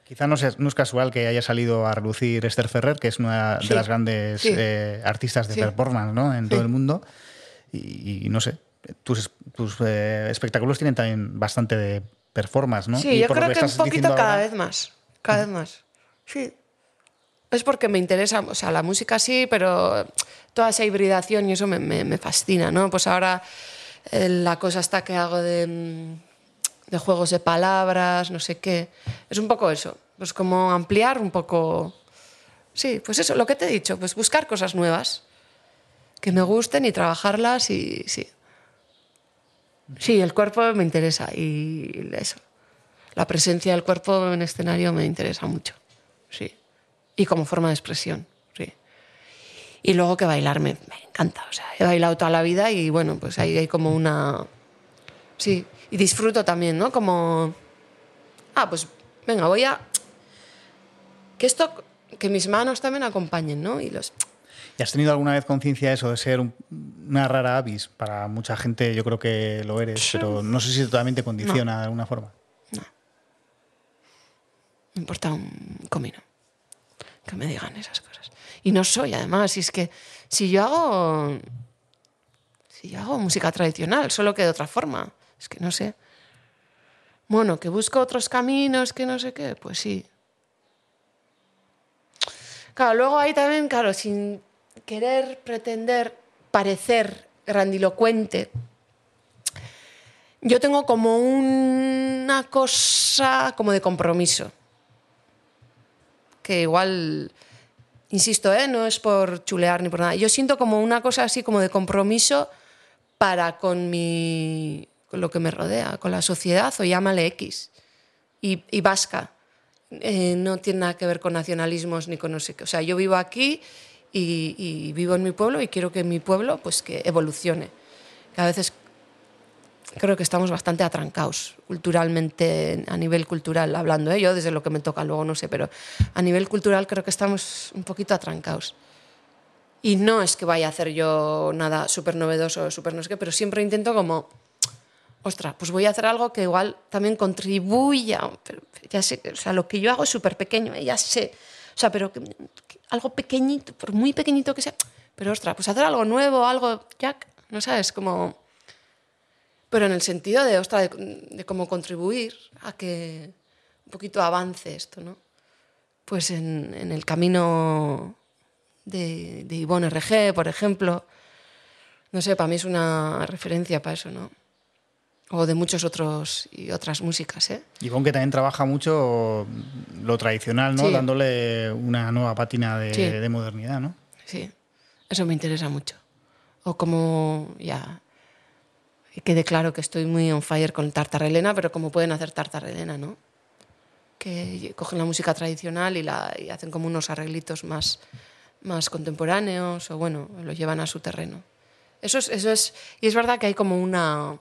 Speaker 1: Quizá no, sea- no es casual que haya salido a relucir Esther Ferrer, que es una
Speaker 4: Sí.
Speaker 1: de las grandes
Speaker 4: Sí.
Speaker 1: eh, artistas de
Speaker 4: Sí.
Speaker 1: performance ¿no? en todo el mundo. Y, y no sé, tus, tus eh, espectáculos tienen también bastante de performance, ¿no?
Speaker 4: Sí,
Speaker 1: Y
Speaker 4: yo creo que, un
Speaker 1: estás
Speaker 4: poquito cada
Speaker 1: ahora-
Speaker 4: vez más. Cada vez más. Sí. Es porque me interesa, o sea, la música sí, pero toda esa hibridación y eso me, me- me fascina, ¿no? Pues ahora eh, la cosa está que hago de, mm, de juegos de palabras, no sé qué. Es un poco eso. Pues como ampliar un poco. Sí, pues eso, lo que te he dicho, pues buscar cosas nuevas que me gusten y trabajarlas y sí. Sí, el cuerpo me interesa y eso. La presencia del cuerpo en escenario me interesa mucho. Sí. Y como forma de expresión. Sí. Y luego que bailar me, me encanta. O sea, he bailado toda la vida y bueno, pues ahí hay como una. Sí. Y disfruto también, ¿no? Como. Ah, pues venga, voy a. Que esto. Que mis manos también acompañen, ¿no? Y los.
Speaker 1: ¿Y has tenido alguna vez conciencia de eso, de ser un- una rara avis? Para mucha gente yo creo que lo eres, pero no sé si totalmente te condiciona de alguna forma.
Speaker 4: Me importa un comino que me digan esas cosas. Y no soy, además, y es que si yo hago. Si yo hago música tradicional, solo que de otra forma. Es que no sé. Bueno, que busco otros caminos, que no sé qué, pues sí. Claro, luego ahí también, claro, sin, querer pretender parecer grandilocuente, yo tengo como una cosa como de compromiso. Que igual, insisto, ¿eh? no es por chulear ni por nada. Yo siento como una cosa así como de compromiso para con mi con lo que me rodea, con la sociedad, o llámale X. Y, y vasca. Eh, no tiene nada que ver con nacionalismos ni con no sé qué. O sea, yo vivo aquí y, y vivo en mi pueblo y quiero que mi pueblo pues que evolucione. Que a veces creo que estamos bastante atrancados culturalmente, a nivel cultural hablando, ¿eh? yo desde lo que me toca luego no sé, pero a nivel cultural creo que estamos un poquito atrancados. Y no es que vaya a hacer yo nada súper novedoso, súper no sé qué, pero siempre intento como, ostras, pues voy a hacer algo que igual también contribuya, pero ya sé, o sea, lo que yo hago es súper pequeño, ¿eh? ya sé, o sea, pero algo pequeñito, por muy pequeñito que sea, pero ostras, pues hacer algo nuevo, algo, ya, no sabes, como pero en el sentido de, ostras, de, de cómo contribuir a que un poquito avance esto, ¿no? Pues en, en el camino de, de Ivonne RG, por ejemplo, no sé, para mí es una referencia para eso, ¿no? O de muchos otros y otras músicas, ¿eh?
Speaker 1: Y con que también trabaja mucho lo tradicional, ¿no?
Speaker 4: Sí.
Speaker 1: Dándole una nueva pátina de,
Speaker 4: Sí.
Speaker 1: de modernidad, ¿no?
Speaker 4: Sí, eso me interesa mucho. O como ya quede claro que estoy muy on fire con Tartarelena, pero como pueden hacer Tartarelena, ¿no? Que cogen la música tradicional y, la, y hacen como unos arreglitos más, más contemporáneos o bueno, lo llevan a su terreno. Eso es, eso es, y es verdad que hay como una,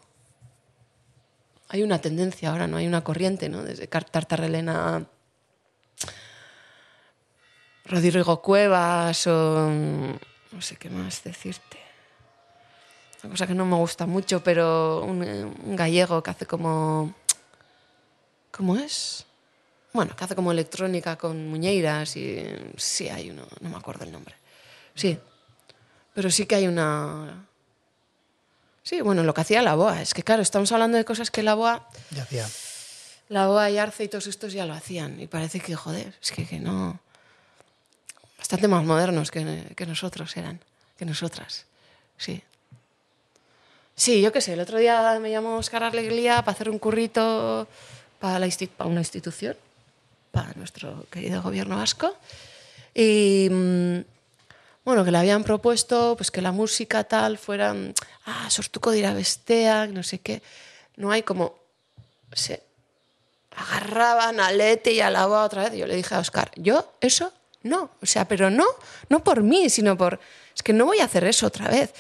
Speaker 4: hay una tendencia ahora, ¿no? Hay una corriente, ¿no? Desde Tartarelena Rodrigo Cuevas o no sé qué más decirte. Una cosa que no me gusta mucho, pero un, eh, un gallego que hace como... ¿Cómo es? Bueno, que hace como electrónica con muñeiras y sí hay uno, no me acuerdo el nombre. Sí, pero sí que hay una... Sí, bueno, lo que hacía la BOA. Es que claro, estamos hablando de cosas que la BOA
Speaker 1: Ya hacía.
Speaker 4: la BOA y Arce y todos estos ya lo hacían. Y parece que, joder, es que, que no. Bastante más modernos que, que nosotros eran, que nosotras. Sí. Sí, yo qué sé, el otro día me llamó Oscar Arleglia para hacer un currito para, la insti- para una institución, para nuestro querido gobierno vasco. Y mm, bueno, que le habían propuesto pues que la música tal fuera, mm, ah, sortuko dira besteak, no sé qué. No hay como, se agarraban a Lete y a la boa otra vez. Yo le dije a Oscar, yo eso no, o sea, pero no, no por mí, sino por, es que no voy a hacer eso otra vez.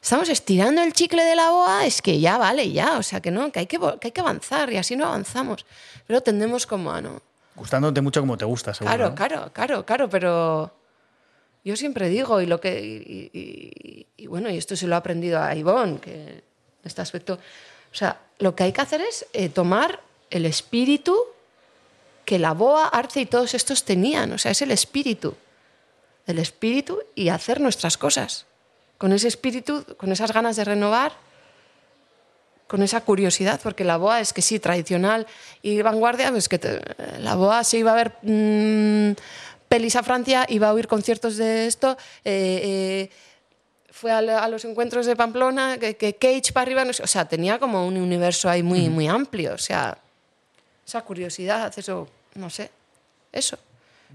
Speaker 4: Estamos estirando el chicle de la boa, es que ya vale, ya, o sea, que no, que hay que, que hay que avanzar y así no avanzamos. Pero tendemos como a no.
Speaker 1: Gustándote mucho como te gusta, seguro.
Speaker 4: Claro,
Speaker 1: ¿no?
Speaker 4: claro, claro, claro, pero yo siempre digo, y lo que. Y, bueno, y esto se lo he aprendido a Ivonne, que en este aspecto. O sea, lo que hay que hacer es eh, tomar el espíritu que la Boa, Arce y todos estos tenían. O sea, es el espíritu. El espíritu y hacer nuestras cosas. Con ese espíritu, con esas ganas de renovar, con esa curiosidad, porque la boa es que sí, tradicional y vanguardia, pues que te- la boa se iba a ver mm, pelis a Francia, iba a oír conciertos de esto, eh, eh, fue a, la- a los encuentros de Pamplona, que, que Cage para arriba, no sé, o sea, tenía como un universo ahí muy, muy amplio, o sea, esa curiosidad, eso, no sé, eso.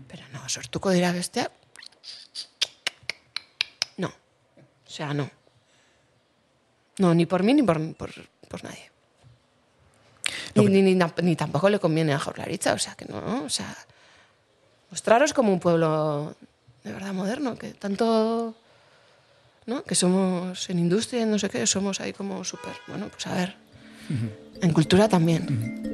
Speaker 4: Pero no, sortuko dira bestea, no, o sea, no. No, ni por mí ni por, por, por nadie. Ni, ni, ni tampoco le conviene a Jaularitza, o sea, que no, o sea, mostraros como un pueblo de verdad moderno, que tanto, ¿no? Que somos en industria, en no sé qué, somos ahí como súper, bueno, pues a ver, en cultura también.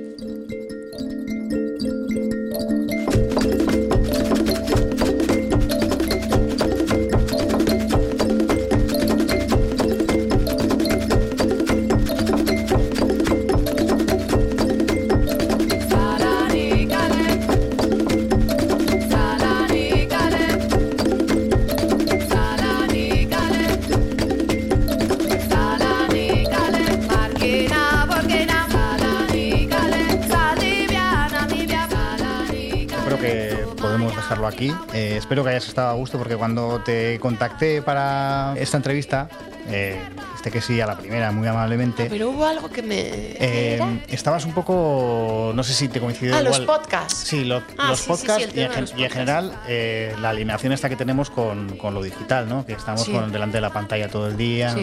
Speaker 1: Aquí. Eh, espero que hayas estado a gusto porque cuando te contacté para esta entrevista, eh, este que sí a la primera, muy amablemente.
Speaker 14: Pero hubo algo que me.
Speaker 1: eh, estabas un poco, no sé si te coincidió
Speaker 14: Ah, los podcasts.
Speaker 1: Sí, lo-
Speaker 14: Ah,
Speaker 1: los
Speaker 14: sí, sí, sí,
Speaker 1: podcasts y, en,
Speaker 14: los
Speaker 1: y general eh, la alineación esta que tenemos con, con lo digital, ¿no? Que estamos con, delante de la pantalla todo el día.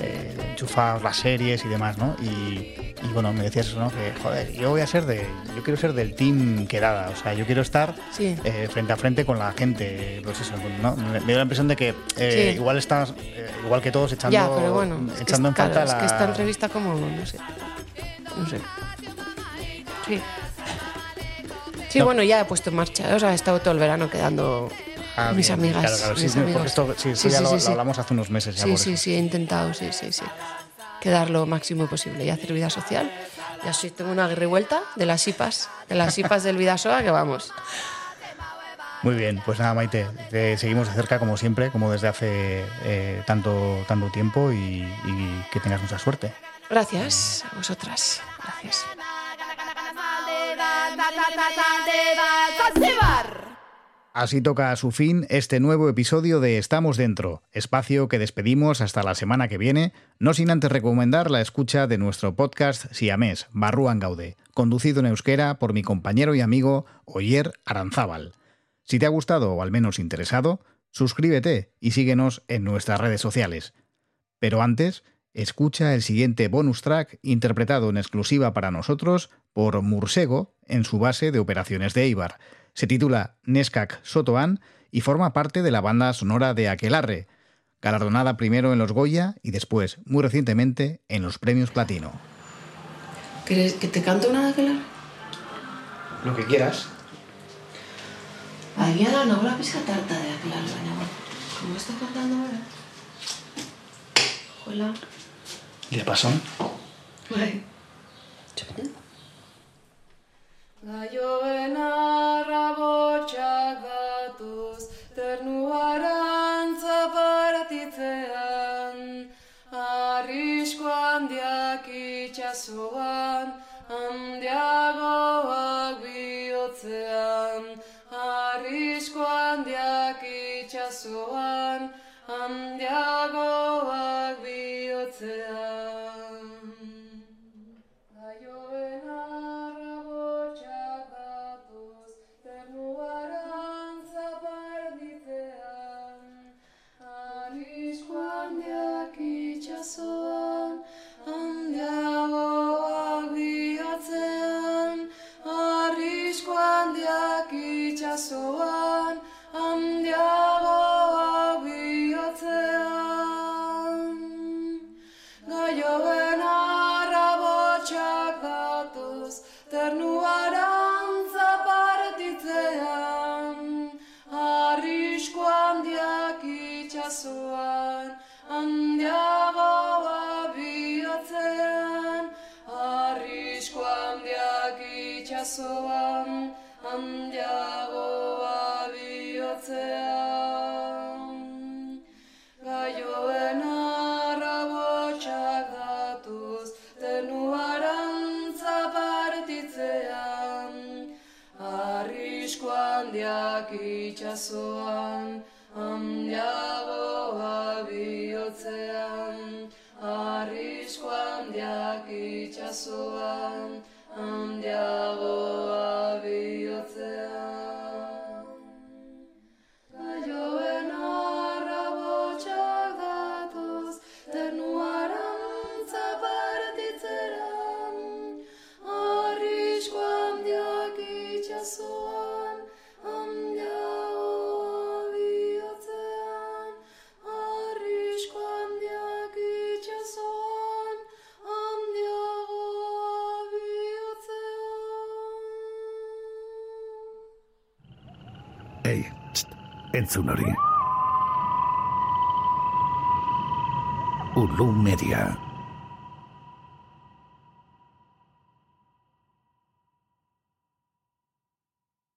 Speaker 1: Eh, enchufados las series y demás, ¿no? Y, y bueno, me decías eso, ¿no? Que, joder, yo voy a ser de, yo quiero ser del team quedada, o sea, yo quiero estar
Speaker 14: Sí.
Speaker 1: eh, frente a frente con la gente, pues eso, ¿no? Me, me dio la impresión de que eh,
Speaker 14: Sí.
Speaker 1: igual estás, eh, igual que todos, echando,
Speaker 14: Ya, pero bueno, es que,
Speaker 1: echando en
Speaker 14: claro,
Speaker 1: falta
Speaker 14: es que
Speaker 1: la-
Speaker 14: esta entrevista como, no sé, no sé. Sí. Sí,
Speaker 1: No.
Speaker 14: bueno, ya he puesto en marcha, o sea, he estado todo el verano quedando
Speaker 1: Ah,
Speaker 14: mis
Speaker 1: bien,
Speaker 14: amigas,
Speaker 1: claro, claro, sí,
Speaker 14: mis
Speaker 1: sí,
Speaker 14: amigos.
Speaker 1: esto- sí, esto ya lo- lo hablamos hace unos meses ya
Speaker 14: Sí, sí,
Speaker 1: eso.
Speaker 14: sí, he intentado, sí, sí, sí. Quedar lo máximo posible y hacer vida social. Ya soy, tengo una revuelta de las IPAs, de las IPAs del Vidasoa, que vamos.
Speaker 1: Muy bien, pues nada, Maite, te seguimos de cerca como siempre, como desde hace eh, tanto, tanto tiempo y, y que tengas mucha suerte.
Speaker 14: Gracias a vosotras. Gracias.
Speaker 1: Así toca a su fin este nuevo episodio de Estamos Dentro, espacio que despedimos hasta la semana que viene, no sin antes recomendar la escucha de nuestro podcast siamés, Barruan Gaude, conducido en euskera por mi compañero y amigo Oyer Aranzábal. Si te ha gustado o al menos interesado, suscríbete y síguenos en nuestras redes sociales. Pero antes, escucha el siguiente bonus track interpretado en exclusiva para nosotros por Mursego en su base de operaciones de Eibar. Se titula Neskak Sotoan y forma parte de la banda sonora de Aquelarre, galardonada primero en los Goya y después, muy recientemente, en los premios Platino.
Speaker 14: ¿Quieres que te cante una de aquel?
Speaker 1: Lo que quieras.
Speaker 14: Había dado una bola pesca tarta de aquel baina, ¿Cómo está cantando ahora? Hola.
Speaker 1: ¿Y de pasón?
Speaker 14: Bai.
Speaker 4: Gaioen arrabotxak datoz, ternuaran zaparatitzean, arrisko handiak itxasoan, handiagoak bihotzean, arrisko handiak itxasoan, handiagoak bihotzean.
Speaker 15: Ei, txt, entzun hori. Ulu Media.